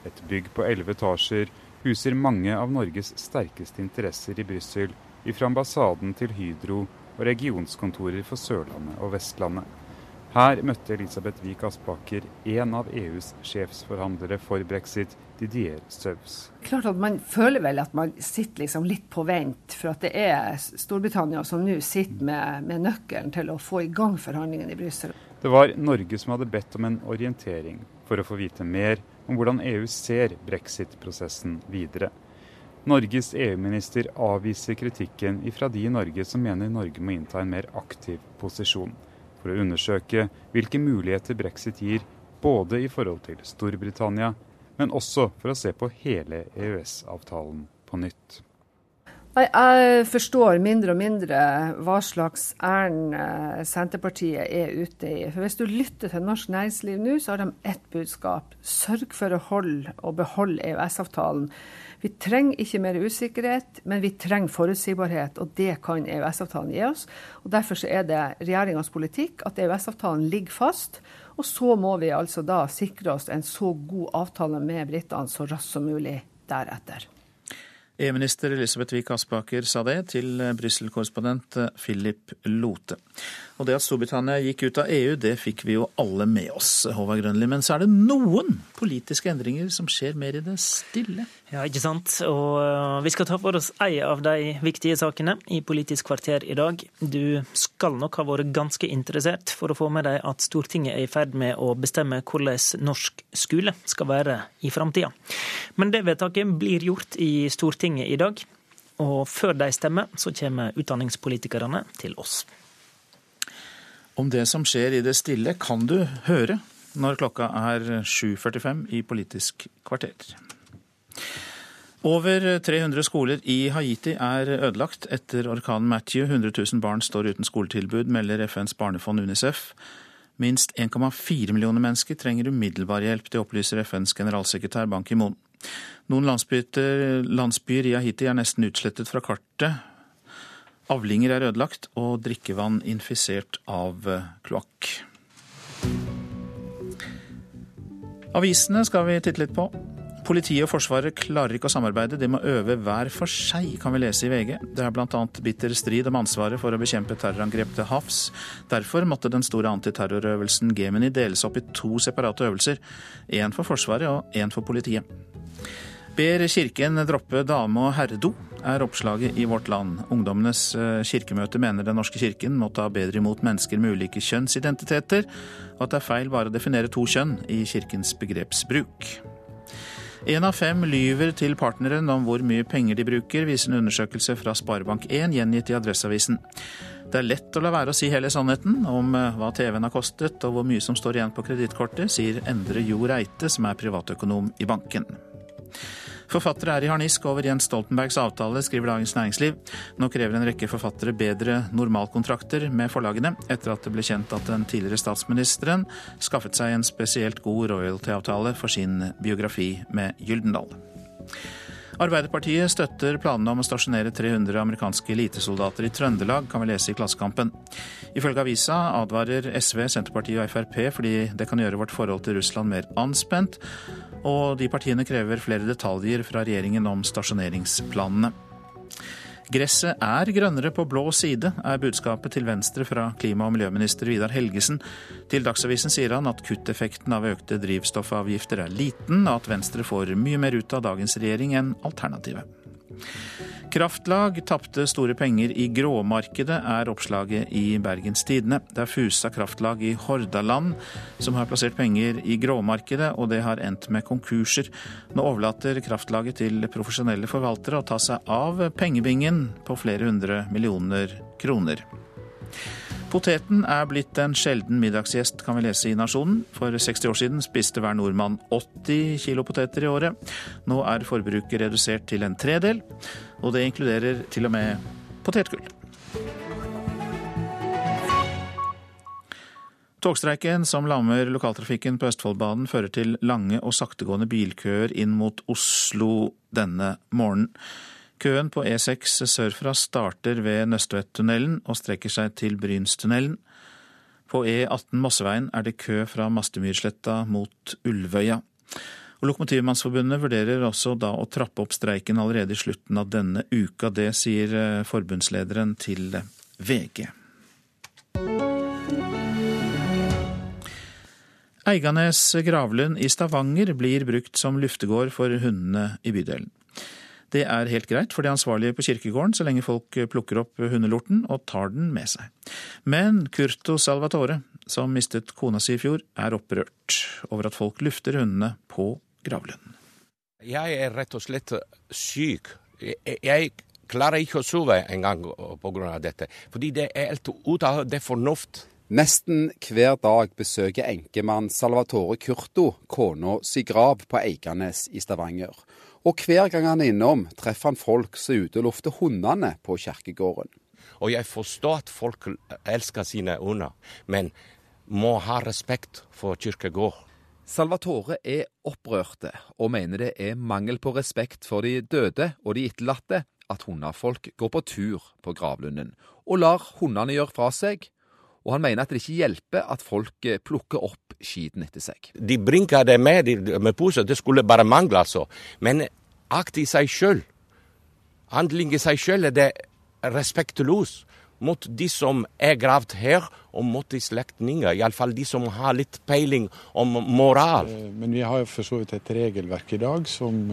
Et bygg på elleve etasjer huser mange av Norges sterkeste interesser i Brussel, ifra ambassaden til Hydro og regionskontorer for Sørlandet og Vestlandet. Her møtte Elisabeth Wiik Aspaker en av EUs sjefsforhandlere for brexit, Didier Søvs. Klart at Man føler vel at man sitter liksom litt på vent, for at det er Storbritannia som nå sitter med, med nøkkelen til å få i gang forhandlingene i Brussel. Det var Norge som hadde bedt om en orientering for å få vite mer om hvordan EU ser brexit-prosessen videre. Norges EU-minister avviser kritikken ifra de i Norge som mener Norge må innta en mer aktiv posisjon, for å undersøke hvilke muligheter brexit gir, både i forhold til Storbritannia, men også for å se på hele EØS-avtalen på nytt. Jeg forstår mindre og mindre hva slags ærend eh, Senterpartiet er ute i. For Hvis du lytter til norsk næringsliv nå, så har de ett budskap. Sørg for å holde og beholde EØS-avtalen. Vi trenger ikke mer usikkerhet, men vi trenger forutsigbarhet, og det kan EØS-avtalen gi oss. Og Derfor er det regjeringas politikk at EØS-avtalen ligger fast. Og så må vi altså da sikre oss en så god avtale med britene så raskt som mulig deretter. EU-minister Elisabeth Wiik Aspaker sa det til Brussel-korrespondent Philip Lote. Og det at Storbritannia gikk ut av EU, det fikk vi jo alle med oss, Håvard Grønli. Men så er det noen politiske endringer som skjer mer i det stille? Ja, ikke sant. Og uh, vi skal ta for oss ei av de viktige sakene i Politisk kvarter i dag. Du skal nok ha vært ganske interessert for å få med deg at Stortinget er i ferd med å bestemme hvordan norsk skole skal være i framtida. Men det vedtaket blir gjort i Stortinget i dag. Og før de stemmer, så kommer utdanningspolitikerne til oss. Om det som skjer i det stille, kan du høre når klokka er 7.45 i Politisk kvarter. Over 300 skoler i Haiti er ødelagt etter orkanen Matthew. 100 000 barn står uten skoletilbud, melder FNs barnefond UNICEF. Minst 1,4 millioner mennesker trenger umiddelbar hjelp, det opplyser FNs generalsekretær Ban Ki-moon. Noen landsbyer i Haiti er nesten utslettet fra kartet Avlinger er ødelagt og drikkevann infisert av eh, kloakk. Avisene skal vi titte litt på. Politiet og Forsvaret klarer ikke å samarbeide, de må øve hver for seg, kan vi lese i VG. Det er bl.a. bitter strid om ansvaret for å bekjempe terrorangrep til havs. Derfor måtte den store antiterrorøvelsen Gemini deles opp i to separate øvelser. Én for Forsvaret og én for politiet. Ber Kirken droppe dame- og herredo, er oppslaget i Vårt Land. Ungdommenes eh, kirkemøte mener Den norske kirken må ta bedre imot mennesker med ulike kjønnsidentiteter, og at det er feil bare å definere to kjønn i kirkens begrepsbruk. Én av fem lyver til partneren om hvor mye penger de bruker, viser en undersøkelse fra Sparebank1 gjengitt i Adresseavisen. Det er lett å la være å si hele sannheten om eh, hva TV-en har kostet og hvor mye som står igjen på kredittkortet, sier Endre Jo Reite, som er privatøkonom i banken. Forfattere er i harnisk over Jens Stoltenbergs avtale, skriver Dagens Næringsliv. Nå krever en rekke forfattere bedre normalkontrakter med forlagene, etter at det ble kjent at den tidligere statsministeren skaffet seg en spesielt god royalty-avtale for sin biografi med Gyldendal. Arbeiderpartiet støtter planene om å stasjonere 300 amerikanske elitesoldater i Trøndelag, kan vi lese i Klassekampen. Ifølge avisa advarer SV, Senterpartiet og Frp fordi det kan gjøre vårt forhold til Russland mer anspent, og de partiene krever flere detaljer fra regjeringen om stasjoneringsplanene. Gresset er grønnere på blå side, er budskapet til Venstre fra klima- og miljøminister Vidar Helgesen. Til Dagsavisen sier han at kutteffekten av økte drivstoffavgifter er liten, og at Venstre får mye mer ut av dagens regjering enn alternativet. Kraftlag tapte store penger i gråmarkedet, er oppslaget i Bergens Tidende. Det er Fusa kraftlag i Hordaland som har plassert penger i gråmarkedet, og det har endt med konkurser. Nå overlater kraftlaget til profesjonelle forvaltere å ta seg av pengebingen på flere hundre millioner kroner. Poteten er blitt en sjelden middagsgjest, kan vi lese i Nasjonen. For 60 år siden spiste hver nordmann 80 kilo poteter i året. Nå er forbruket redusert til en tredel, og det inkluderer til og med potetgull. Togstreiken som lammer lokaltrafikken på Østfoldbanen fører til lange og saktegående bilkøer inn mot Oslo denne morgenen. Køen på E6 sørfra starter ved Nøsttvedtunnelen og strekker seg til Brynstunnelen. På E18 Mosseveien er det kø fra Mastemyrsletta mot Ulvøya. Og Lokomotivmannsforbundet vurderer også da å trappe opp streiken allerede i slutten av denne uka. Det sier eh, forbundslederen til VG. Eiganes gravlund i Stavanger blir brukt som luftegård for hundene i bydelen. Det er helt greit for de ansvarlige på kirkegården, så lenge folk plukker opp hundelorten og tar den med seg. Men Curto Salvatore, som mistet kona si i fjor, er opprørt over at folk lufter hundene på gravlunden. Jeg er rett og slett syk. Jeg klarer ikke å sove engang pga. dette. Fordi det er helt ut av det fornuft. Nesten hver dag besøker enkemann Salvatore Curto kona si grav på Eikanes i Stavanger. Og hver gang han er innom, treffer han folk som er ute og lufter hundene på kirkegården. Og jeg forstår at folk elsker sine hunder, men må ha respekt for kirkegården. Salvatore er opprørte, og mener det er mangel på respekt for de døde og de etterlatte at hundefolk går på tur på gravlunden, og lar hundene gjøre fra seg. Og han mener at det ikke hjelper at folk plukker opp skiten etter seg. De bringer det med med poser, det skulle bare mangle, altså. Men akt i seg sjøl, handling i seg sjøl, er det respektløst mot de som er gravd her, og mot de slektninger. Iallfall de som har litt peiling om moral. Men vi har jo for så vidt et regelverk i dag som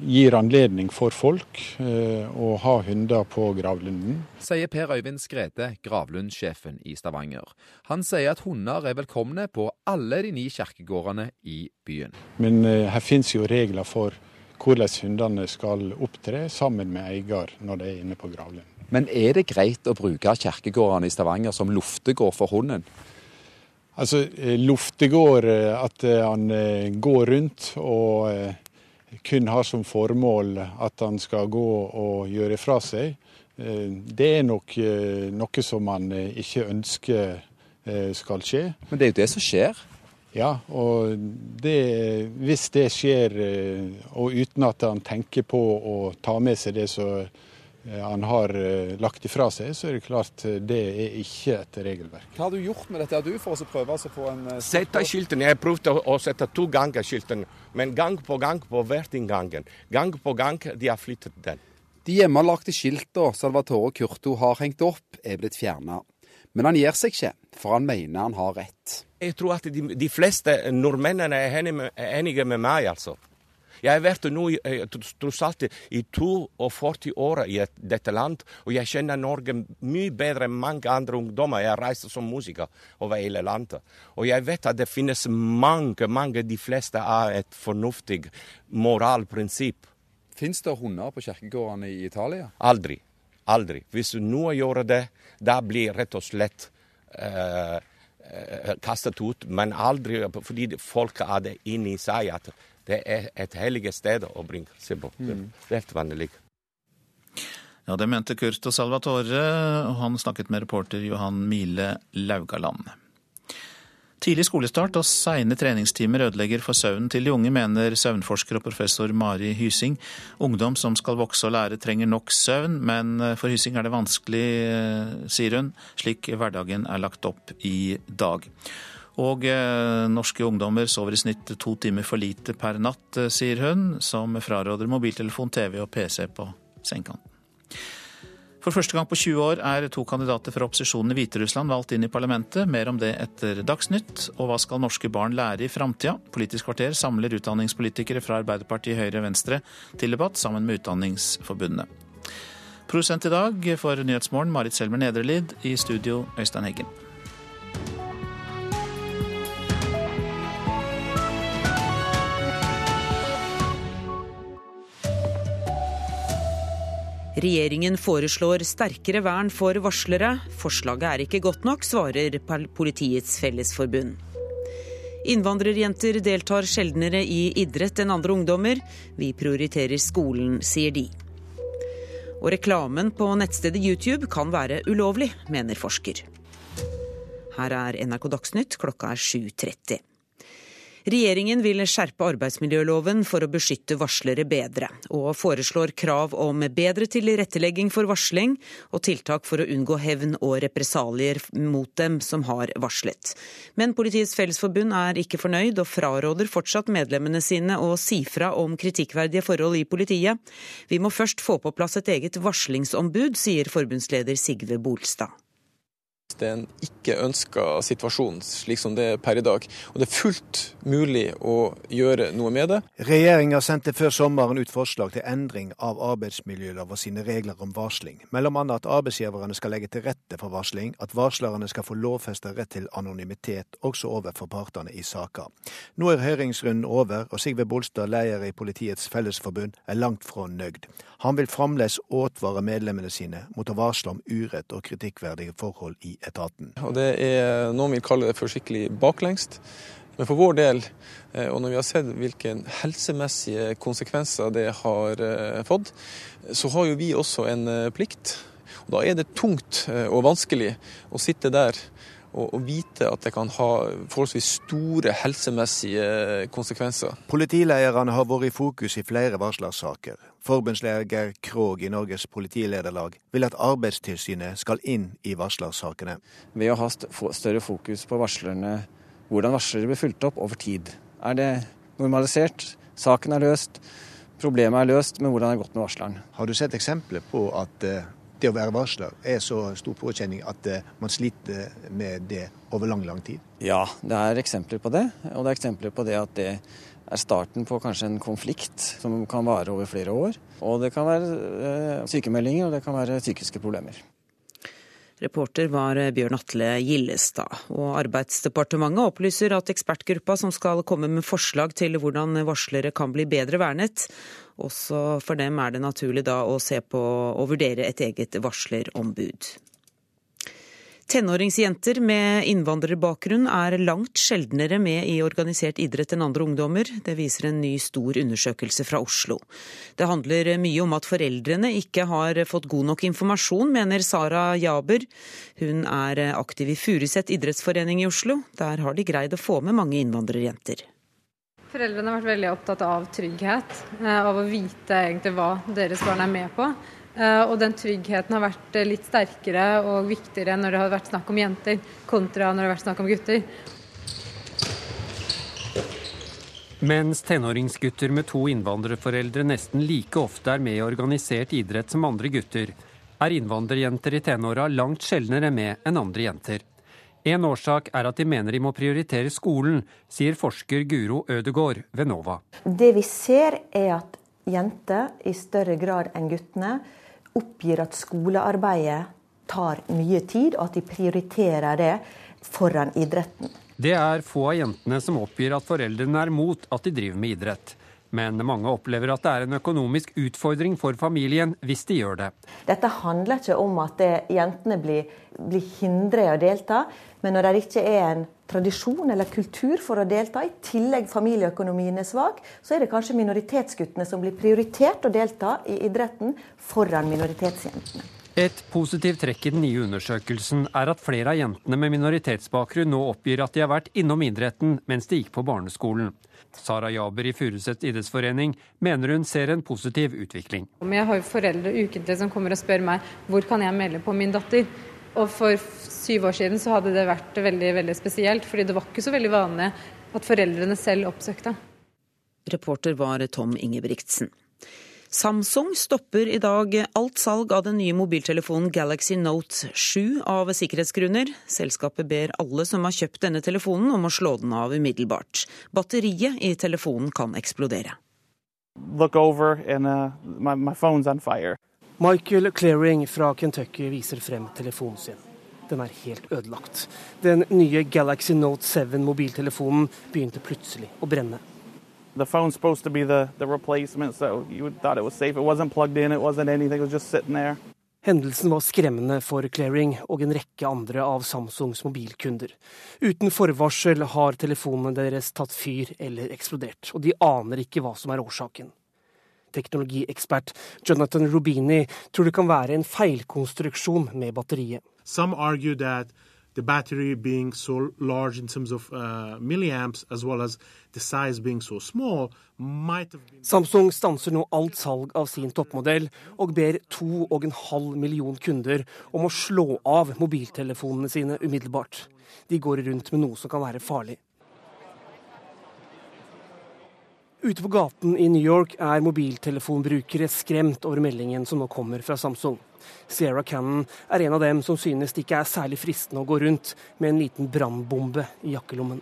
gir anledning for folk eh, å ha hunder på gravlunden. Sier Per Øyvind Skrede, gravlundsjefen i Stavanger. Han sier at hunder er velkomne på alle de ni kirkegårdene i byen. Men eh, her finnes jo regler for hvordan hundene skal opptre sammen med eier når de er inne på gravlunden. Men er det greit å bruke kirkegårdene i Stavanger som luftegård for hunden? Altså, eh, Luftegård, at han går rundt og kun har som formål at han skal gå og gjøre fra seg, det er nok noe som man ikke ønsker skal skje. Men det er jo det som skjer? Ja, og det, hvis det skjer, og uten at han tenker på å ta med seg det som han har lagt ifra seg, så er det klart det er ikke et regelverk. Hva har du gjort med dette du for å prøve å få en Sette skiltene. Jeg prøvde å sette to ganger skiltene, men gang på gang på hvert inngangen. Gang på gang de har flyttet den. De hjemmelagte skiltene Salvatore Curto har hengt opp, er blitt fjerna. Men han gir seg ikke, for han mener han har rett. Jeg tror at de, de fleste nordmennene er enige med meg, altså. Jeg har vært nå tross alt i 42 år i dette land, og jeg kjenner Norge mye bedre enn mange andre ungdommer. Jeg reiser som musiker over hele landet. Og jeg vet at det finnes mange, mange, de fleste har et fornuftig moralprinsipp. Fins det hunder på kirkegårdene i Italia? Aldri. Aldri. Hvis noen gjør det, da blir rett og slett eh, eh kastet ut. Men aldri fordi folk har det inni seg at det er et hellig sted å bringe seg på. Mm. Det er helt vanlig. Ja, Det mente Curto Salvatore, og han snakket med reporter Johan Mile Laugaland. Tidlig skolestart og seine treningstimer ødelegger for søvnen til de unge, mener søvnforsker og professor Mari Hysing. Ungdom som skal vokse og lære trenger nok søvn, men for Hysing er det vanskelig, eh, sier hun, slik hverdagen er lagt opp i dag. Og eh, norske ungdommer sover i snitt to timer for lite per natt, eh, sier hun, som fraråder mobiltelefon, TV og PC på sengekanten. For første gang på 20 år er to kandidater fra opposisjonen i Hviterussland valgt inn i parlamentet. Mer om det etter Dagsnytt. Og hva skal norske barn lære i framtida? Politisk kvarter samler utdanningspolitikere fra Arbeiderpartiet, Høyre og Venstre til debatt sammen med Utdanningsforbundet. Produsent i dag for Nyhetsmorgen Marit Selmer Nedrelid. I studio Øystein Heggen. Regjeringen foreslår sterkere vern for varslere. Forslaget er ikke godt nok, svarer Politiets Fellesforbund. Innvandrerjenter deltar sjeldnere i idrett enn andre ungdommer. Vi prioriterer skolen, sier de. Og reklamen på nettstedet YouTube kan være ulovlig, mener forsker. Her er NRK Dagsnytt, klokka er 7.30. Regjeringen vil skjerpe arbeidsmiljøloven for å beskytte varslere bedre, og foreslår krav om bedre tilrettelegging for varsling og tiltak for å unngå hevn og represalier mot dem som har varslet. Men Politiets Fellesforbund er ikke fornøyd, og fraråder fortsatt medlemmene sine å si fra om kritikkverdige forhold i politiet. Vi må først få på plass et eget varslingsombud, sier forbundsleder Sigve Bolstad. Det er en ikke ønska situasjon slik som det er per i dag. Og det er fullt mulig å gjøre noe med det. Regjeringa sendte før sommeren ut forslag til endring av arbeidsmiljølova sine regler om varsling. Mellom annet at arbeidsgiverne skal legge til rette for varsling, at varslerne skal få lovfesta rett til anonymitet også overfor partene i saker. Nå er høringsrunden over, og Sigve Bolstad, leder i Politiets Fellesforbund, er langt fra nøyd. Han vil fremdeles advare medlemmene sine mot å varsle om urett og kritikkverdige forhold i etaten. Og Det er noen vil kalle det for skikkelig baklengst. Men for vår del, eh, og når vi har sett hvilke helsemessige konsekvenser det har eh, fått, så har jo vi også en eh, plikt. Og Da er det tungt og vanskelig å sitte der og, og vite at det kan ha forholdsvis store helsemessige konsekvenser. Politilederne har vært i fokus i flere varslersaker. Forbundsleder Geir Krog i Norges politilederlag vil at Arbeidstilsynet skal inn i varslersakene. Ved å ha større fokus på varslerne, hvordan varslere blir fulgt opp over tid. Er det normalisert? Saken er løst? Problemet er løst, men hvordan er det gått med varsleren? Har du sett eksempler på at eh, det å være varsler er så stor påkjenning at eh, man sliter med det over lang, lang tid? Ja, det er eksempler på det. Og det er eksempler på det at det er starten på kanskje en konflikt som kan vare over flere år. Og det kan være eh, sykemeldinger, og det kan være psykiske problemer. Reporter var Bjørn Atle Gillestad. Og Arbeidsdepartementet opplyser at ekspertgruppa som skal komme med forslag til hvordan varslere kan bli bedre vernet, også for dem er det naturlig da å se på og vurdere et eget varslerombud. Tenåringsjenter med innvandrerbakgrunn er langt sjeldnere med i organisert idrett enn andre ungdommer. Det viser en ny stor undersøkelse fra Oslo. Det handler mye om at foreldrene ikke har fått god nok informasjon, mener Sara Jaber. Hun er aktiv i Furuset idrettsforening i Oslo. Der har de greid å få med mange innvandrerjenter. Foreldrene har vært veldig opptatt av trygghet, eh, av å vite egentlig hva deres barn er med på. Eh, og den tryggheten har vært eh, litt sterkere og viktigere når det har vært snakk om jenter, kontra når det har vært snakk om gutter. Mens tenåringsgutter med to innvandrerforeldre nesten like ofte er med i organisert idrett som andre gutter, er innvandrerjenter i tenåra langt sjeldnere med enn andre jenter. En årsak er at de mener de må prioritere skolen, sier forsker Guro Ødegård ved NOVA. Det vi ser er at jenter i større grad enn guttene oppgir at skolearbeidet tar mye tid, og at de prioriterer det foran idretten. Det er få av jentene som oppgir at foreldrene er mot at de driver med idrett. Men mange opplever at det er en økonomisk utfordring for familien hvis de gjør det. Dette handler ikke om at det, jentene blir, blir hindret i å delta, men når det ikke er en tradisjon eller kultur for å delta, i tillegg familieøkonomien er svak, så er det kanskje minoritetsguttene som blir prioritert å delta i idretten foran minoritetsjentene. Et positivt trekk i den nye undersøkelsen er at flere av jentene med minoritetsbakgrunn nå oppgir at de har vært innom idretten mens de gikk på barneskolen. Sara Jaber i Furuset idrettsforening mener hun ser en positiv utvikling. Jeg har jo foreldre ukentlig som kommer og spør meg hvor kan jeg melde på min datter. Og for syv år siden så hadde det vært veldig, veldig spesielt, fordi det var ikke så veldig vanlig at foreldrene selv oppsøkte. Reporter var Tom Ingebrigtsen. Samsung stopper i dag alt salg av den nye mobiltelefonen Galaxy Note 7 av sikkerhetsgrunner. Selskapet ber alle som har kjøpt denne telefonen om å slå den av umiddelbart. Batteriet i telefonen kan eksplodere. And, uh, my, my Michael Clearing fra Kentucky viser frem telefonen sin. Den er helt ødelagt. Den nye Galaxy Note 7 mobiltelefonen begynte plutselig å brenne. The phone's supposed to be the, the replacement, so you thought it was safe. It wasn't plugged in, it wasn't anything, it was just sitting there. Hendelsen var skremmende for Clearing og en rekke andre av Samsungs mobilkunder. Uten forvarsel har telefonene deres tatt fyr eller eksplodert, og de aner ikke hva som er årsaken. Teknologiekspert Jonathan Rubini tror det kan være en feilkonstruksjon med batteriet. Some argue that the battery being so large in terms of uh, milliamps, as well as the size being so small, might have been Samsung stanser nå alt salg av sin toppmodell, og ber 2,5 million kunder om å slå av mobiltelefonene sine umiddelbart. De går rundt med noe som kan være farlig. Ute på gaten i New York er mobiltelefonbrukere skremt over meldingen som nå kommer fra Samsung. Sierra Cannon er en av dem som synes det ikke er særlig fristende å gå rundt med en liten brannbombe i jakkelommen.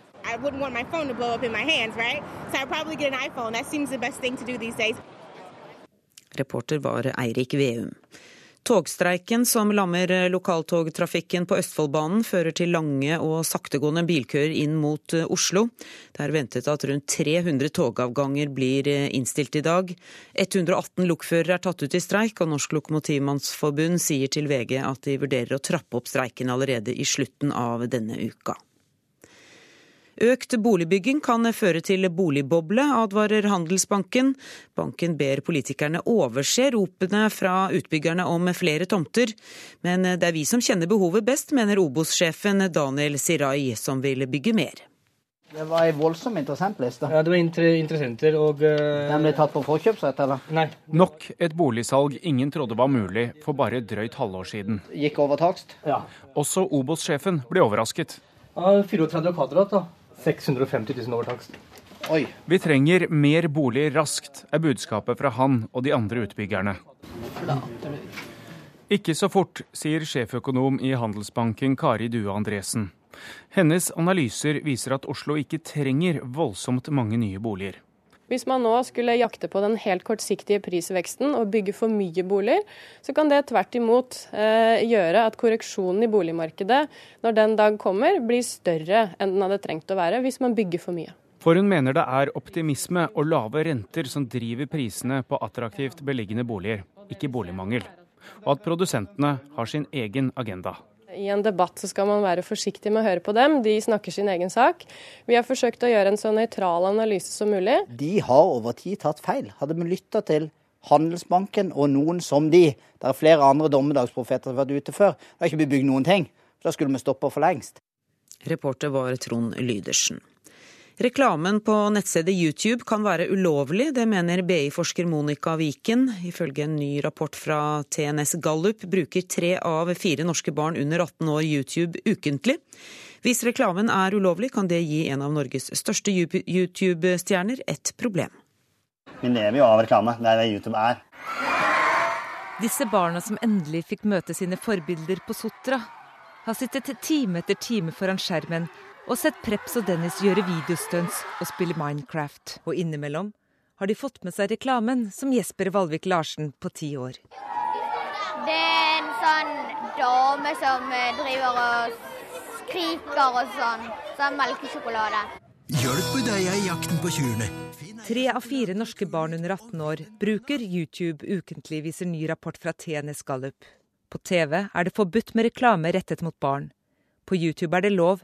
Reporter var Eirik Veum. Togstreiken som lammer lokaltogtrafikken på Østfoldbanen, fører til lange og saktegående bilkøer inn mot eh, Oslo. Det er ventet at rundt 300 togavganger blir eh, innstilt i dag. 118 lokførere er tatt ut i streik, og Norsk Lokomotivmannsforbund sier til VG at de vurderer å trappe opp streiken allerede i slutten av denne uka. Økt boligbygging kan føre til boligboble, advarer Handelsbanken. Banken ber politikerne overse ropene fra utbyggerne om flere tomter. Men det er vi som kjenner behovet best, mener Obos-sjefen Daniel Sirai, som vil bygge mer. Det var ei voldsom interessentliste. Ja, det var interessenter og uh... Den ble tatt på forkjøpsrett, eller? Nei. Nok et boligsalg ingen trodde var mulig for bare et drøyt halvår siden. Gikk over takst? Ja. Også Obos-sjefen ble overrasket. Ja, 34 kvadrat, da. 650 000 over takst. Oi. Vi trenger mer bolig raskt, er budskapet fra han og de andre utbyggerne. Ikke så fort, sier sjeføkonom i Handelsbanken Kari Due Andresen. Hennes analyser viser at Oslo ikke trenger voldsomt mange nye boliger. Hvis man nå skulle jakte på den helt kortsiktige prisveksten og bygge for mye boliger, så kan det tvert imot eh, gjøre at korreksjonen i boligmarkedet når den dag kommer, blir større enn den hadde trengt å være hvis man bygger for mye. For hun mener det er optimisme og lave renter som driver prisene på attraktivt beliggende boliger, ikke boligmangel. Og at produsentene har sin egen agenda. I en debatt så skal man være forsiktig med å høre på dem. De snakker sin egen sak. Vi har forsøkt å gjøre en så nøytral analyse som mulig. De har over tid tatt feil. Hadde vi lytta til Handelsbanken og noen som de, det er flere andre dommedagsprofeter som har vært ute før, det har ikke blitt bygd noen ting. Da skulle vi stoppa for lengst. Reporter var Trond Lydersen. Reklamen på nettstedet YouTube kan være ulovlig, det mener BI-forsker Monica Viken. Ifølge en ny rapport fra TNS Gallup bruker tre av fire norske barn under 18 år YouTube ukentlig. Hvis reklamen er ulovlig, kan det gi en av Norges største YouTube-stjerner et problem. Vi lever jo av reklame. Det er det YouTube er. Disse barna som endelig fikk møte sine forbilder på Sotra, har sittet time etter time foran skjermen og sett Preps og Dennis gjøre videostunts og spille Minecraft. Og innimellom har de fått med seg reklamen som Jesper Valvik Larsen på ti år. Det er en sånn dame som eh, driver og skriker og sånn. Sånn melkesjokolade. Hjelp deg i jakten på kyrne. Tre av fire norske barn under 18 år bruker YouTube ukentlig, viser ny rapport fra TNS Gallup. På TV er det forbudt med reklame rettet mot barn. På YouTube er det lov,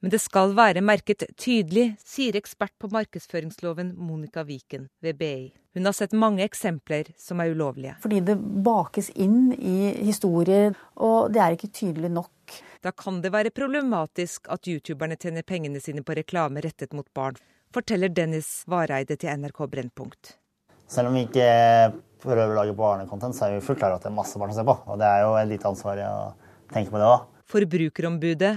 men det skal være merket tydelig, sier ekspert på markedsføringsloven Monica Viken ved BI. Hun har sett mange eksempler som er ulovlige. Fordi det bakes inn i historier, og det er ikke tydelig nok. Da kan det være problematisk at youtuberne tjener pengene sine på reklame rettet mot barn, forteller Dennis Vareide til NRK Brennpunkt. Selv om vi ikke prøver å lage barnekontent, så er vi fullt klar over at det er masse barn som ser på. Og det er jo et lite ansvar å tenke på det òg. Forbrukerombudet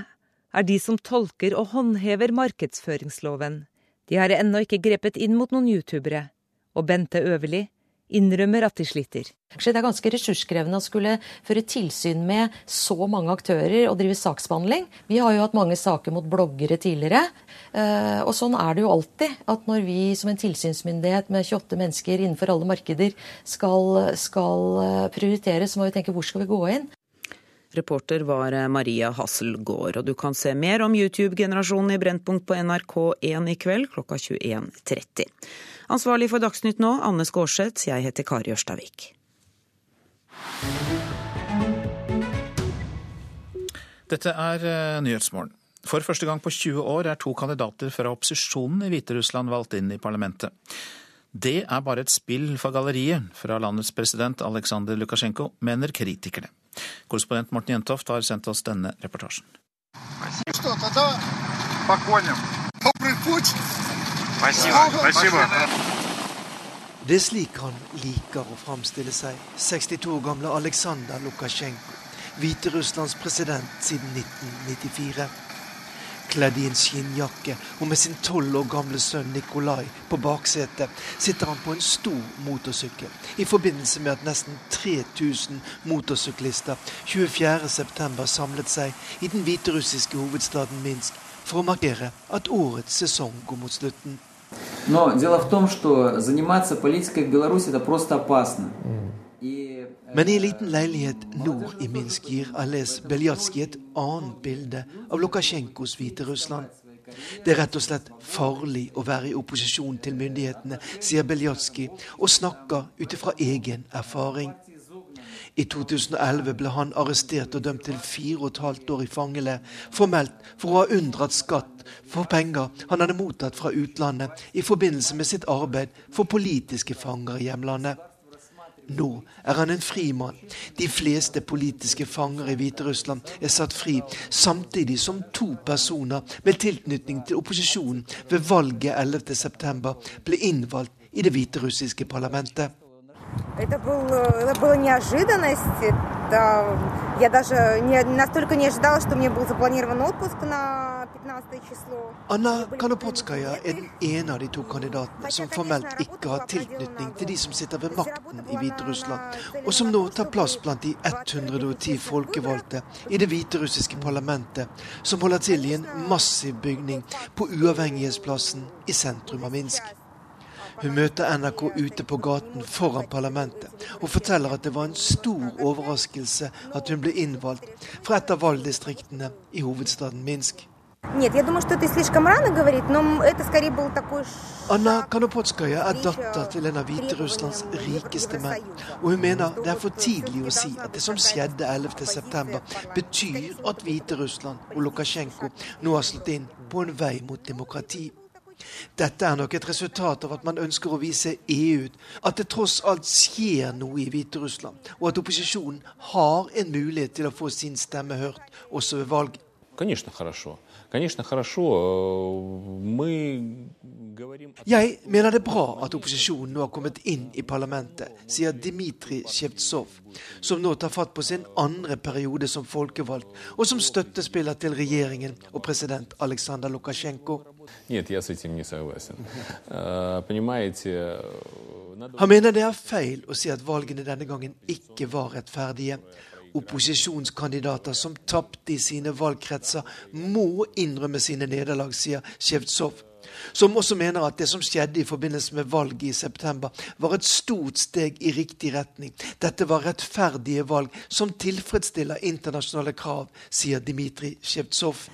er de som tolker og håndhever markedsføringsloven. De har ennå ikke grepet inn mot noen youtubere. Og Bente Øverli innrømmer at de sliter. Det er ganske ressurskrevende å skulle føre tilsyn med så mange aktører og drive saksbehandling. Vi har jo hatt mange saker mot bloggere tidligere. Eh, og sånn er det jo alltid. At når vi som en tilsynsmyndighet med 28 mennesker innenfor alle markeder skal, skal eh, prioritere, så må vi tenke hvor skal vi gå inn? Reporter var Maria Hasselgaard. Og du kan se mer om YouTube-generasjonen i Brennpunkt på NRK1 i kveld klokka 21.30. Ansvarlig for Dagsnytt nå, Anne Skårseth. Jeg heter Kari Ørstavik. Dette er eh, Nyhetsmorgen. For første gang på 20 år er to kandidater fra opposisjonen i Hviterussland valgt inn i parlamentet. Det er bare et spill for galleriet fra landets president Aleksandr Lukasjenko, mener kritikerne. Korrespondent Morten Jentoft har sendt oss denne reportasjen. Det er slik han liker å framstille seg, 62 år gamle Aleksandr Lukasjenko, Hviterusslands president siden 1994. Kledd i en skinnjakke og med sin tolv år gamle sønn Nikolai på baksetet, sitter han på en stor motorsykkel i forbindelse med at nesten 3000 motorsyklister 24.9 samlet seg i den hviterussiske hovedstaden Minsk for å markere at årets sesong går mot slutten. Но дело в том, что заниматься политикой в Беларуси это просто опасно. Men i en liten leilighet nord i Minsk gir Ales Beljatskij et annet bilde av Lukasjenkos Hviterussland. Det er rett og slett farlig å være i opposisjon til myndighetene, sier Beljatskij, og snakker ut ifra egen erfaring. I 2011 ble han arrestert og dømt til fire og et halvt år i fangeleir, formelt for å ha unndratt skatt for penger han hadde mottatt fra utlandet i forbindelse med sitt arbeid for politiske fanger i hjemlandet. Nå er han en fri mann. De fleste politiske fanger i Hviterussland er satt fri, samtidig som to personer med tilknytning til opposisjonen ved valget 11.9 ble innvalgt i det hviterussiske parlamentet. Это, был, это была неожиданность. Это, я даже не, настолько не ожидала, что мне был запланирован отпуск на 15 число. Anna Kanopotskaja er den ene av de to kandidatene som formelt ikke har tilknytning til de som sitter ved makten i Hviterussland, og som nå tar plass blant de 110 folkevalgte i det hviterussiske parlamentet, som holder til i en massiv bygning på Uavhengighetsplassen i sentrum av Minsk. Hun møter NRK ute på gaten foran parlamentet og forteller at det var en stor overraskelse at hun ble innvalgt fra et av valgdistriktene i hovedstaden Minsk. Anna Kanopotskaja er datter til en av Hviterusslands rikeste menn. Og hun mener det er for tidlig å si at det som skjedde 11.9, betyr at Hviterussland og Lukasjenko nå har slått inn på en vei mot demokrati. Dette er nok et resultat av at man ønsker å vise EU at det tross alt skjer noe i Hviterussland, og at opposisjonen har en mulighet til å få sin stemme hørt også ved valg. Jeg mener det er bra at opposisjonen nå har kommet inn i parlamentet, sier Dmitrij Sjevtsov, som nå tar fatt på sin andre periode som folkevalgt, og som støttespiller til regjeringen og president Aleksandr Lukasjenko. Han mener det er feil å si at valgene denne gangen ikke var rettferdige. Opposisjonskandidater som tapte i sine valgkretser, må innrømme sine nederlag, sier Sjevtsov. Som også mener at det som skjedde i forbindelse med valget i september, var et stort steg i riktig retning. Dette var rettferdige valg som tilfredsstiller internasjonale krav, sier Dmitrij Sjevtsov.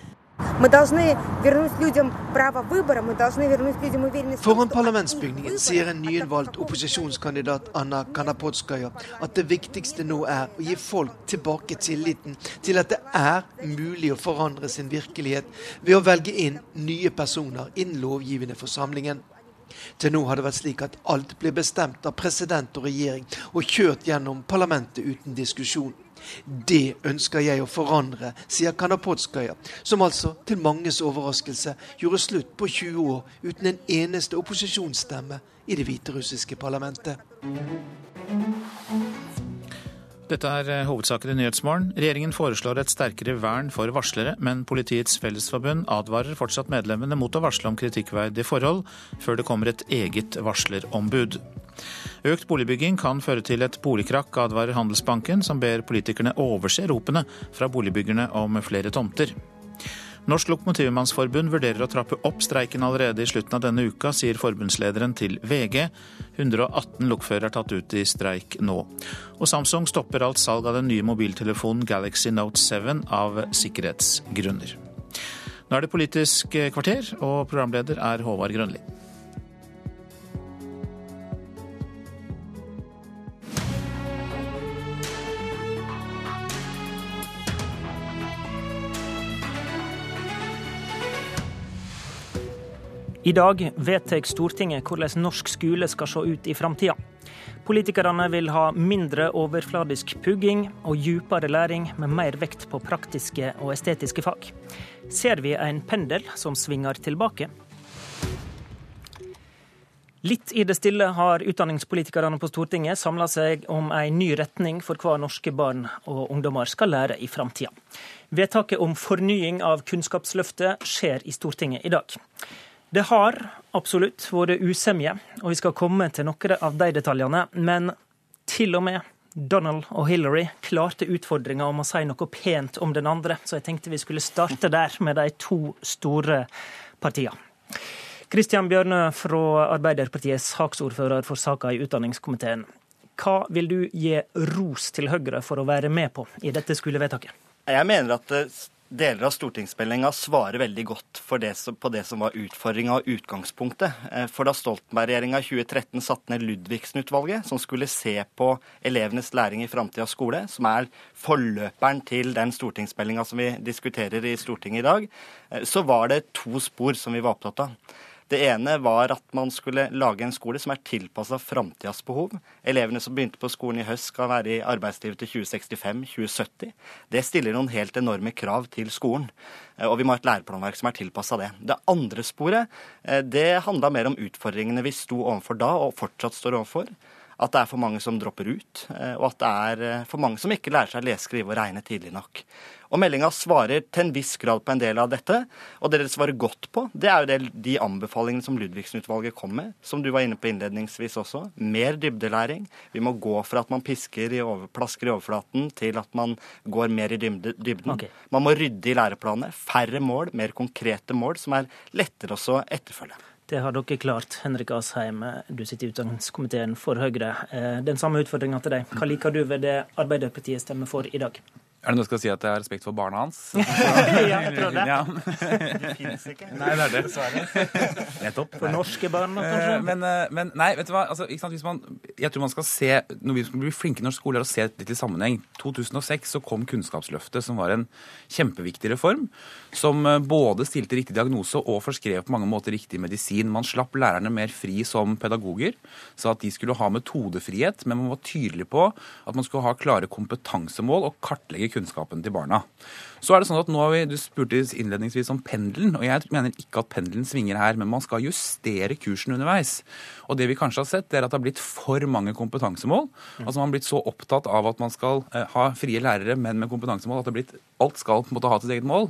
Foran parlamentsbygningen sier en nyinnvalgt opposisjonskandidat Anna Kanapotskaja at det viktigste nå er å gi folk tilbake tilliten til at det er mulig å forandre sin virkelighet ved å velge inn nye personer i den lovgivende forsamlingen. Til nå har det vært slik at alt blir bestemt av president og regjering og kjørt gjennom parlamentet uten diskusjon. Det ønsker jeg å forandre, sier Kanapodskaja, som altså til manges overraskelse gjorde slutt på 20 år uten en eneste opposisjonsstemme i det hviterussiske parlamentet. Dette er hovedsaken i Nyhetsmorgen. Regjeringen foreslår et sterkere vern for varslere, men Politiets Fellesforbund advarer fortsatt medlemmene mot å varsle om kritikkverdige forhold før det kommer et eget varslerombud. Økt boligbygging kan føre til et boligkrakk, advarer Handelsbanken, som ber politikerne overse ropene fra boligbyggerne om flere tomter. Norsk Lokomotivmannsforbund vurderer å trappe opp streiken allerede i slutten av denne uka, sier forbundslederen til VG. 118 lokførere er tatt ut i streik nå. Og Samsung stopper alt salg av den nye mobiltelefonen Galaxy Note 7 av sikkerhetsgrunner. Nå er det Politisk kvarter, og programleder er Håvard Grønli. I dag vedtar Stortinget hvordan norsk skole skal se ut i framtida. Politikerne vil ha mindre overfladisk pugging og djupere læring med mer vekt på praktiske og estetiske fag. Ser vi en pendel som svinger tilbake? Litt i det stille har utdanningspolitikerne på Stortinget samla seg om en ny retning for hva norske barn og ungdommer skal lære i framtida. Vedtaket om fornying av Kunnskapsløftet skjer i Stortinget i dag. Det har absolutt vært usemje, og vi skal komme til noen av de detaljene. Men til og med Donald og Hillary klarte utfordringa om å si noe pent om den andre, så jeg tenkte vi skulle starte der, med de to store partiene. Kristian Bjørnø fra Arbeiderpartiet, saksordfører for saka i utdanningskomiteen. Hva vil du gi ros til Høyre for å være med på i dette skolevedtaket? Jeg mener at deler av stortingsmeldinga svarer veldig godt det som, på det som var utfordringa og utgangspunktet. Eh, for da Stoltenberg-regjeringa i 2013 satte ned Ludvigsen-utvalget, som skulle se på elevenes læring i framtidas skole, som er forløperen til den stortingsmeldinga som vi diskuterer i Stortinget i dag, eh, så var det to spor som vi var opptatt av. Det ene var at man skulle lage en skole som er tilpassa framtidas behov. Elevene som begynte på skolen i høst skal være i arbeidslivet til 2065-2070. Det stiller noen helt enorme krav til skolen. Eh, og vi må ha et læreplanverk som er tilpassa det. Det andre sporet eh, det handla mer om utfordringene vi sto overfor da, og fortsatt står overfor at det er for mange som dropper ut, eh, og at det er for mange som ikke lærer seg å lese, skrive og regne tidlig nok. Og meldinga svarer til en viss grad på en del av dette. Og det dere svarer godt på, det er jo det, de anbefalingene som Ludvigsen-utvalget kom med, som du var inne på innledningsvis også. Mer dybdelæring. Vi må gå fra at man pisker i over, plasker i overflaten, til at man går mer i dybden. Okay. Man må rydde i læreplanene. Færre mål, mer konkrete mål, som er lettere også å etterfølge. Det har dere klart, Henrik Asheim. Du sitter i utdanningskomiteen for Høyre. Eh, den samme utfordringa til deg. Hva liker du ved det Arbeiderpartiet stemmer for i dag? Er det noe jeg skal si at jeg har respekt for barna hans? (laughs) ja, jeg tror det. (laughs) Ja. (laughs) det fins ikke. Nei, det er det. Dessverre. Nettopp. For norske barn, kanskje? Eh, men, eh, men, nei, vet du hva. Altså, man, jeg tror man skal se Når vi skal bli flinke i norsk skole, er å se litt i sammenheng. 2006 så kom Kunnskapsløftet, som var en kjempeviktig reform. Som eh, både stilte riktig diagnose og forskrev på mange måter riktig medisin. Man slapp lærerne mer fri som pedagoger, sa at de skulle ha metodefrihet, men man var tydelig på at man skulle ha klare kompetansemål og kartlegge kunnskapen til barna. Så er det sånn at nå har vi, Du spurte innledningsvis om pendelen, og jeg mener ikke at pendelen svinger her, men man skal justere kursen underveis. Og det vi kanskje har sett, er at det har blitt for mange kompetansemål. Altså Man har blitt så opptatt av at man skal eh, ha frie lærere, men med kompetansemål, at det har blitt, alt skal på en måte ha sitt eget mål.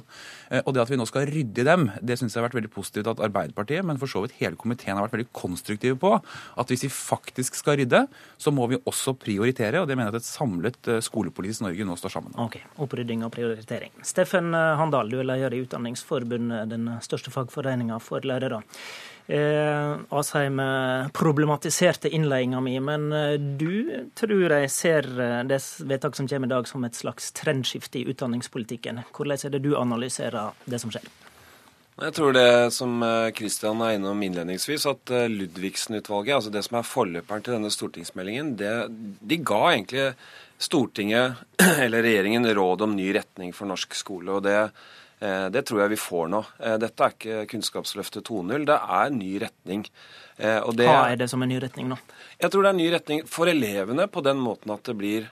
Eh, og det at vi nå skal rydde i dem, det syns jeg har vært veldig positivt at Arbeiderpartiet, men for så vidt hele komiteen har vært veldig konstruktive på. At hvis vi faktisk skal rydde, så må vi også prioritere, og det mener jeg at et samlet eh, skolepolitisk Norge nå står sammen om. Ok, Opprydding og prioritering. Steffen Handal, du er leder i Utdanningsforbundet, den største fagforeninga for lærere. Eh, Asheim problematiserte innledninga mi, men eh, du tror jeg ser eh, det vedtak som kommer i dag som et slags trendskifte i utdanningspolitikken. Hvordan er det du analyserer det som skjer? Jeg tror det som Kristian er innom innledningsvis, at Ludvigsen-utvalget, altså det som er forløperen til denne stortingsmeldingen, det, de ga egentlig Stortinget, (clears throat) eller regjeringen, råd om ny retning for norsk skole. og det Eh, det tror jeg vi får nå. Eh, dette er ikke Kunnskapsløftet 2.0, det er ny retning. Eh, det, Hva er det som er ny retning nå? Jeg tror det er ny retning for elevene på den måten at det blir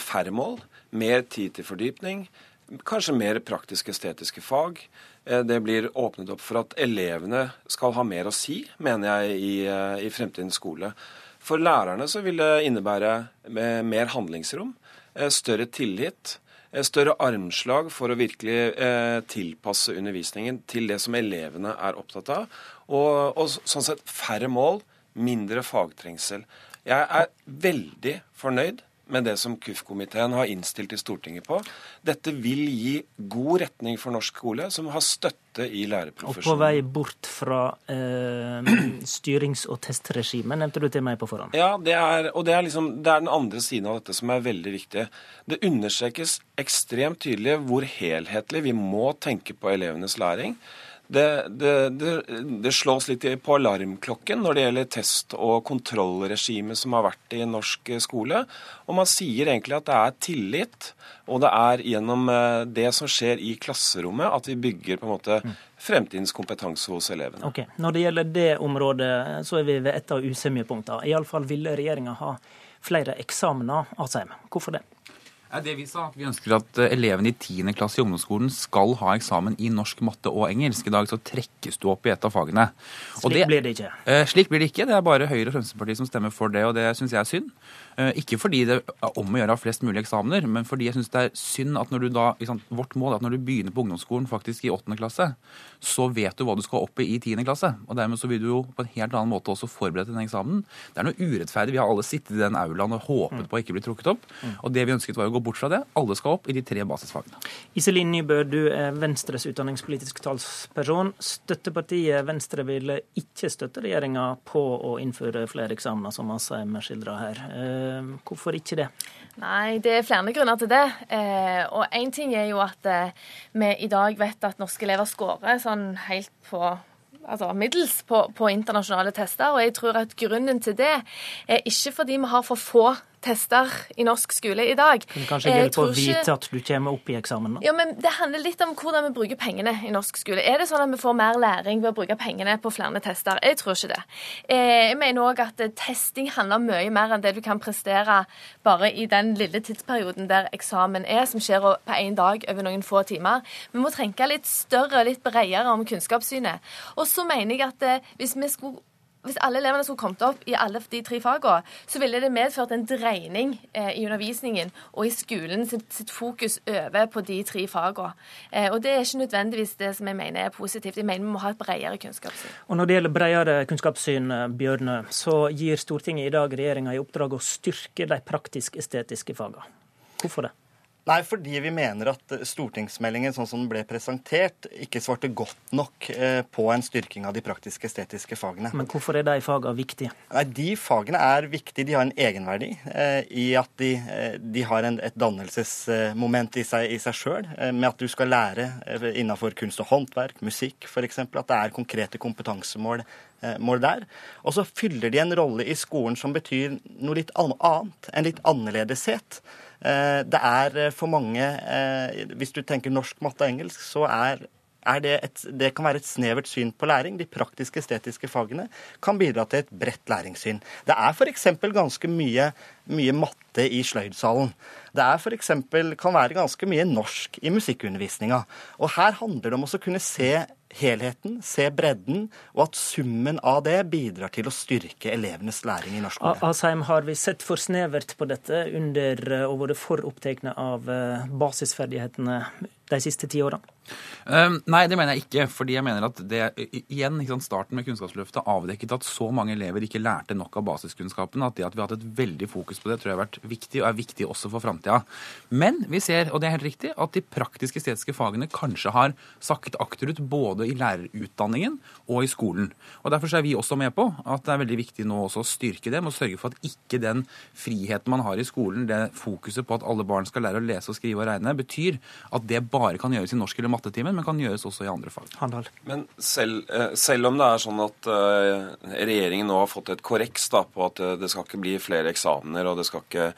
færre mål, mer tid til fordypning, kanskje mer praktisk-estetiske fag. Det blir åpnet opp for at elevene skal ha mer å si, mener jeg, i, i fremtidens skole. For lærerne så vil det innebære mer handlingsrom, større tillit Eh, større armslag for å virkelig eh, tilpasse undervisningen til det som elevene er opptatt av. Og, og sånn sett færre mål, mindre fagtrengsel. Jeg er veldig fornøyd med det som KUF-komiteen har innstilt til Stortinget på. Dette vil gi god retning for norsk skole, som har støtte i lærerprofesjonen. Og på vei bort fra eh, styrings- og testregimet, nevnte du til meg på forhånd. Ja, det er, og det er, liksom, det er den andre siden av dette som er veldig viktig. Det understrekes ekstremt tydelig hvor helhetlig vi må tenke på elevenes læring det, det, det, det, slås litt på alarmklokken når det gjelder test- og kontrollregimet som har vært i norsk skole. Og man sier egentlig at det er tillit, og det er gjennom eh, det som skjer i klasserommet, at vi bygger på en måte fremtidens kompetanse hos elevene. Ok, Når det gjelder det området, så er vi ved et av usemjepunktene. Iallfall ville regjeringa ha flere eksamener. Asheim, hvorfor det? Ja, det Vi sa at vi ønsker at eh, elevene i 10. klasse i ungdomsskolen skal ha eksamen i norsk, matte og engelsk. I dag så trekkes du opp i et av fagene. Slik det, blir det ikke? Eh, slik blir det ikke. Det er bare Høyre og Fremskrittspartiet som stemmer for det, og det syns jeg er synd. Eh, ikke fordi det er om å gjøre av flest mulig eksamener, men fordi jeg syns det er synd at når du da sant, Vårt mål er at når du begynner på ungdomsskolen faktisk i 8. klasse, så vet du hva du skal opp i i 10. klasse. Og dermed så vil du jo på en helt annen måte også forberede den eksamen. Det er noe urettferdig. Vi har alle sittet i den aulaen og håpet mm. på å ikke bli trukket opp. Og det vi ønsket var å gå bort fra det. Alle skal opp i de tre basisfagene. Iselin Nybø, du er Venstres utdanningspolitisk talsperson. Støttepartiet Venstre vil ikke støtte regjeringa på å innføre flere eksamener, som Asheim skildra her. Eh, hvorfor ikke det? Nei, Det er flere grunner til det. Eh, og Én ting er jo at eh, vi i dag vet at norske elever scorer sånn helt på altså middels på, på, internasjonale tester. Og jeg tror at grunnen til det er ikke fordi vi har for få tester i norsk skole i dag. Det kanskje hjelpe å vite at du kommer opp i eksamen? Da? Ja, men Det handler litt om hvordan vi bruker pengene i norsk skole. Er det sånn at vi får mer læring ved å bruke pengene på flere tester? Jeg tror ikke det. Eh, jeg mener òg at testing handler mye mer enn det du kan prestere bare i den lille tidsperioden der eksamen er, som skjer på én dag over noen få timer. Vi må tenke litt større, litt bredere om kunnskapssynet. Og så mener jeg at eh, hvis vi skulle hvis alle elevene skulle kommet opp i alle de tre fagene, så ville det medført en dreining eh, i undervisningen og i skolen sitt, sitt, fokus over på de tre fagene. Eh, og det er ikke nødvendigvis det som jeg mener er positivt. Jeg mener vi må ha et bredere kunnskapssyn. Og Når det gjelder bredere kunnskapssyn, Bjørnø, Bjørne, så gir Stortinget i dag regjeringa i oppdrag å styrke de praktisk-estetiske fagene. Hvorfor det? Nei, fordi vi mener at stortingsmeldingen sånn som den ble presentert, ikke svarte godt nok eh, på en styrking av de praktiske estetiske fagene. Men hvorfor er de fagene viktige? Nei, De fagene er viktige. De har en egenverdi eh, i at de, eh, de har en, et dannelsesmoment i seg, i seg sjøl. Eh, med at du skal lære innafor kunst og håndverk, musikk f.eks. At det er konkrete kompetansemål eh, mål der. Og så fyller de en rolle i skolen som betyr noe litt annet. En litt annerledeshet. Eh, det er eh, for mange eh, Hvis du tenker norsk, matte og engelsk, så er det, et, det, kan være et snevert syn på læring. De praktiske, estetiske fagene kan bidra til et bredt læringssyn. Det er f.eks. ganske mye, mye, matte i sløydsalen. Det er for eksempel, kan være ganske mye norsk i musikkundervisninga. Og her handler det om å kunne se helheten, se bredden, og at summen av det bidrar til å styrke elevenes læring i norsk skole. Asheim, har vi sett for snevert på dette under og vært for opptatt av basisferdighetene de siste ti årene? Um, nei, det mener jeg ikke. fordi jeg mener at det, igjen, sant, Starten med Kunnskapsløftet avdekket at så mange elever ikke lærte nok av basiskunnskapen. At det at vi har hatt et veldig fokus på det, tror jeg har vært viktig, og er viktig også for framtida. Men vi ser, og det er helt riktig, at de praktiske estetiske fagene kanskje har sakket akterut både i lærerutdanningen og i skolen. Og Derfor er vi også med på at det er veldig viktig nå også å styrke dem og sørge for at ikke den friheten man har i skolen, det fokuset på at alle barn skal lære å lese og skrive og regne, betyr at det bare kan gjøres i norsk eller mattetimen, men kan gjøres også i andre fag. Handel. Men selv, eh, selv, om det er sånn at uh, regjeringen nå har fått et korreks da, på at det skal ikke bli flere eksamener, og det skal ikke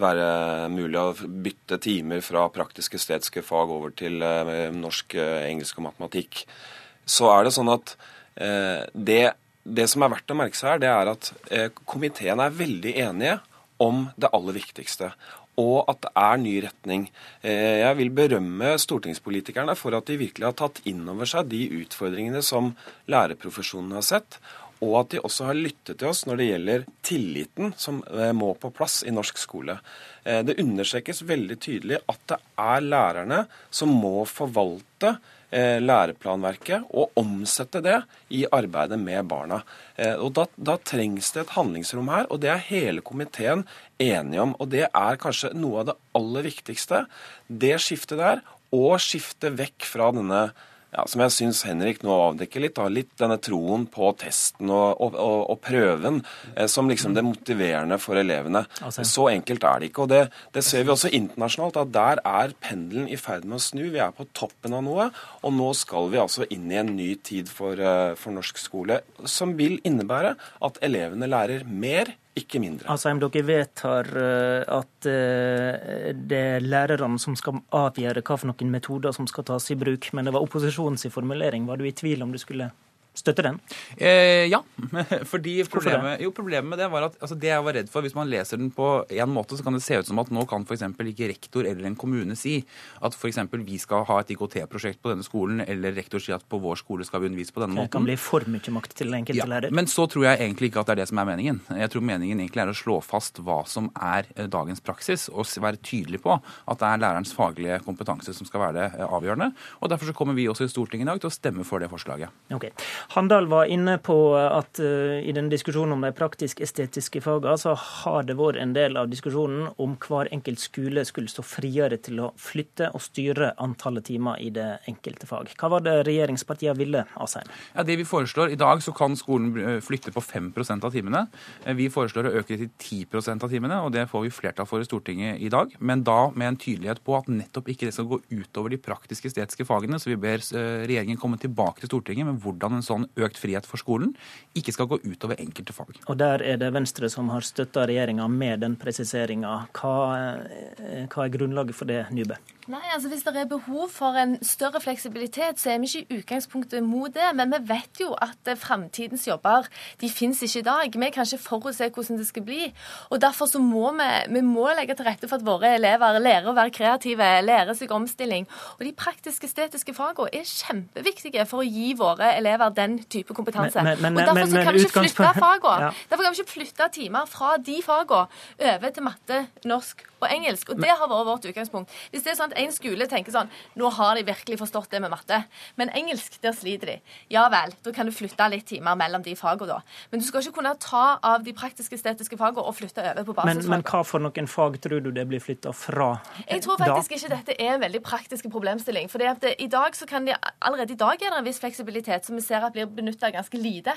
være mulig å bytte timer fra praktisk-estetiske fag over til uh, norsk, uh, engelsk og matematikk, så er det sånn at det, det, som er verdt å merke seg her, det er at komiteen er veldig enige om det aller viktigste og at det er ny retning. Eh, jeg vil berømme stortingspolitikerne for at de virkelig har tatt inn over seg de utfordringene som lærerprofesjonen har sett, og at de også har lyttet til oss når det gjelder tilliten som eh, må på plass i norsk skole. Eh, det understrekes veldig tydelig at det er lærerne som må forvalte Eh, læreplanverket og omsette det i arbeidet med barna. Og da, da, trengs det et handlingsrom her, og det er hele komiteen enige om. Og det er kanskje noe av det aller viktigste. Det skiftet der, og skiftet vekk fra denne ja, som jeg syns Henrik nå avdekker litt, da, litt denne troen på testen og, og, og, prøven eh, som liksom det motiverende for elevene. Altså. Så enkelt er det ikke. og det, det, ser vi også internasjonalt, at der er pendelen i ferd med å snu. Vi er på toppen av noe, og nå skal vi altså inn i en ny tid for, uh, for norsk skole, som vil innebære at elevene lærer mer ikke mindre. Altså, om dere vedtar eh, at eh, det er lærerne som skal avgjøre hva for noen metoder som skal tas i bruk, men det var opposisjonens formulering. Var du i tvil om du skulle Støtter den? Eh, ja. (laughs) fordi problemet, jo, problemet med det var at altså det jeg var redd for, hvis man leser den på en måte, så kan det se ut som at nå kan f.eks. ikke rektor eller en kommune si at f.eks. vi skal ha et IKT-prosjekt på denne skolen, eller rektor si at på vår skole skal vi undervise på denne måten. Det kan bli for mye makt til den enkelte ja, lærer. Men så tror jeg egentlig ikke at det er det som er meningen. Jeg tror meningen egentlig er å slå fast hva som er eh, dagens praksis, og være tydelig på at det er lærerens faglige kompetanse som skal være det eh, avgjørende. Og Derfor så kommer vi også i Stortinget i dag til å stemme for det forslaget. Okay. Handal var inne på at uh, i den diskusjonen om de praktisk-estetiske fagene, så har det vært en del av diskusjonen om hver enkelt skole skulle stå friere til å flytte og styre antallet timer i det enkelte fag. Hva var det regjeringspartiene ville, Asheim? Ja, det vi foreslår I dag så kan skolen eh, flytte på 5% av timene. Eh, vi foreslår å øke det til 10% av timene, og det får vi flertall for i Stortinget i dag. Men da med en tydelighet på at nettopp ikke det skal gå utover de praktisk-estetiske fagene. Så vi ber regjeringen komme tilbake til Stortinget med hvordan en sånn økt frihet for skolen ikke skal gå utover enkelte fag. Og Der er det Venstre som har støtta regjeringa med den presiseringa. Hva, hva, er grunnlaget for det, Nybø? Nei, altså Hvis det er behov for en større fleksibilitet, så er vi ikke i utgangspunktet mot det. Men vi vet jo at eh, framtidens jobber de finnes ikke i dag. Vi kan ikke forutse hvordan det skal bli. og Derfor så må vi, vi må legge til rette for at våre elever lærer å være kreative, lærer seg omstilling. Og De praktisk-estetiske fagene er kjempeviktige for å gi våre elever den type kompetanse. Men, men, og Derfor så kan vi ikke flytte fagene. (laughs) Ja. Derfor kan vi ikke flytte timer fra de fagene over til matte, norsk og engelsk. Og det har vært vårt utgangspunkt. Hvis det er sånn at en skole tenker sånn Nå har de virkelig forstått det med matte, men engelsk, der sliter de. Ja vel, da kan du flytte litt timer mellom de fagene da. Men du skal ikke kunne ta av de praktiske estetiske fagene og flytte over på basisfag. Men, men, hva for noen fag tror du det blir flytta fra Jeg tror faktisk da? ikke dette er en veldig praktisk problemstilling. For i dag så kan de, allerede i dag er det en viss fleksibilitet som vi ser at blir benytta ganske lite.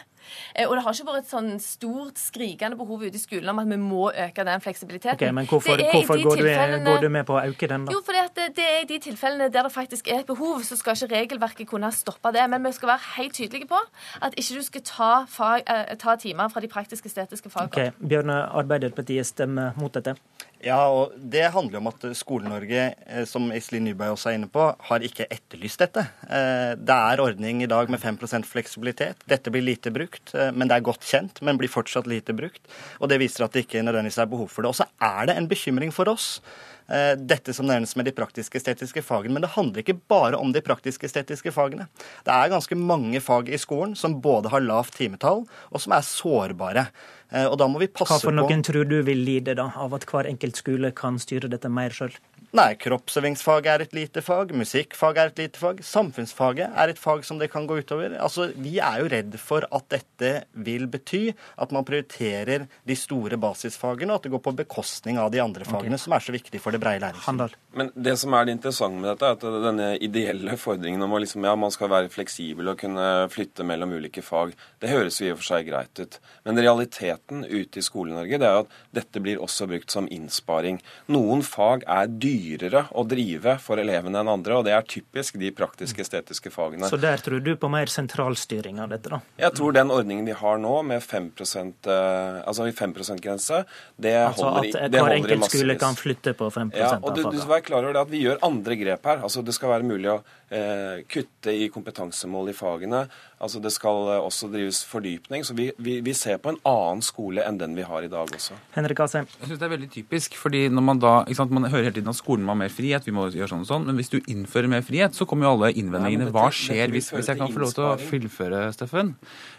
Eh, og det har ikke vært et sånn stort, skrikende behov ute i skolen om at vi må øke den fleksibiliteten. Okay, men hvorfor, hvorfor går, du, går, du, med på å øke den, da? Jo, for det, det, er i de tilfellene der det faktisk er et behov, så skal ikke regelverket kunne stoppe det. Men vi skal være helt tydelige på at ikke du skal ta, fag, eh, ta timer fra de praktiske-estetiske fagene. Okay. Bjørne, Arbeiderpartiet stemmer mot dette? Ja, og det handler om at Skole-Norge, eh, som Iselin Nyberg også er inne på, har ikke etterlyst dette. Eh, det er ordning i dag med 5% fleksibilitet. Dette blir lite brukt, eh, men det er godt kjent, men blir fortsatt lite brukt. Og det viser at det ikke nødvendigvis er behov for det. Og så er det en bekymring for oss dette som nevnes med de praktisk-estetiske fagene. Men det handler ikke bare om de praktisk-estetiske fagene. Det er ganske mange fag i skolen som både har lavt timetall, og som er sårbare. Eh, og da må vi passe på Hva for på noen tror du vil lide da, av at hver enkelt skole kan styre dette mer sjøl? Nei, kroppsøvingsfaget er et lite fag, musikkfaget er et lite fag, samfunnsfaget er et fag som det kan gå utover. Altså, Vi er jo redd for at dette vil bety at man prioriterer de store basisfagene, og at det går på bekostning av de andre fagene, som er så viktige for det breie læringslivet. Men det som er det interessante med dette, er at denne ideelle fordringen om at liksom, ja, man skal være fleksibel og kunne flytte mellom ulike fag, det høres jo i og for seg greit ut. Men realiteten ute i Skole-Norge det er at dette blir også brukt som innsparing. Noen fag er dyrere å drive for elevene enn andre, og det er typisk de praktiske estetiske fagene. Så der tror du på mer sentralstyring av dette, da? Jeg tror den ordningen vi har nå, med 5% eh, altså 5 %-grense, det Altså holder i, at hver enkelt skole kan flytte på 5% Ja, og du, du skal være klar over det at vi gjør andre grep her. Altså Det skal være mulig å kutte i kompetansemål i fagene. Altså Det skal eh, også drives fordypning. Så vi, vi, vi ser på en annen skole enn den vi har i dag også. Henrik Asheim. Jeg synes det er veldig typisk, fordi når man da, ikke sant, man hører hele tiden at skolen må ha mer frihet, vi må gjøre sånn og sånn, men hvis du innfører mer frihet, så kommer jo alle innvendingene. Nei, dette, Hva skjer dette hvis, hvis jeg kan få lov til å fullføre, Steffen?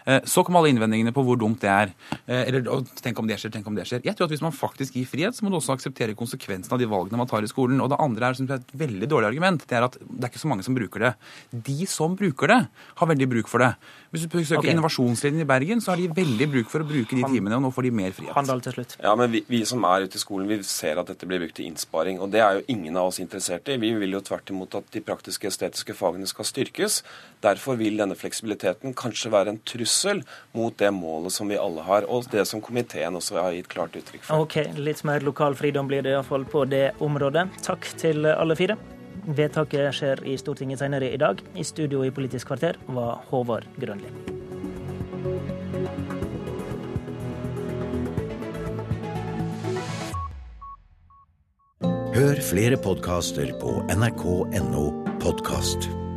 Eh, Så kommer alle innvendingene på hvor dumt det er. Eh, Eller tenk om det skjer, tenk om det skjer. Jeg tror at hvis man faktisk gir frihet, så må du også akseptere konsekvensen av de valgene man tar i skolen. Og det andre er, som et veldig dårlig argument. Det er at det er ikke så mange som bruker det. De som bruker det, har veldig bruk for det. Hvis du søker okay. Innovasjonslinjen i Bergen, så har de veldig bruk for å bruke de timene, og nå får de mer frihet. Handal til slutt. Ja, men vi, vi som er ute i skolen, vi ser at dette blir brukt til innsparing. Og det er jo ingen av oss interessert i. Vi vil jo tvert imot at de praktiske estetiske fagene skal styrkes. Derfor vil denne fleksibiliteten kanskje være en trussel mot det målet som vi alle har, og det som komiteen også har gitt klart uttrykk for. Ok, litt mer lokal fridom blir det iallfall på det området. Takk til alle fire. Vedtaket skjer i Stortinget senere i dag. I studio i Politisk kvarter var Håvard Grønli. Hør flere podkaster på nrk.no podkast.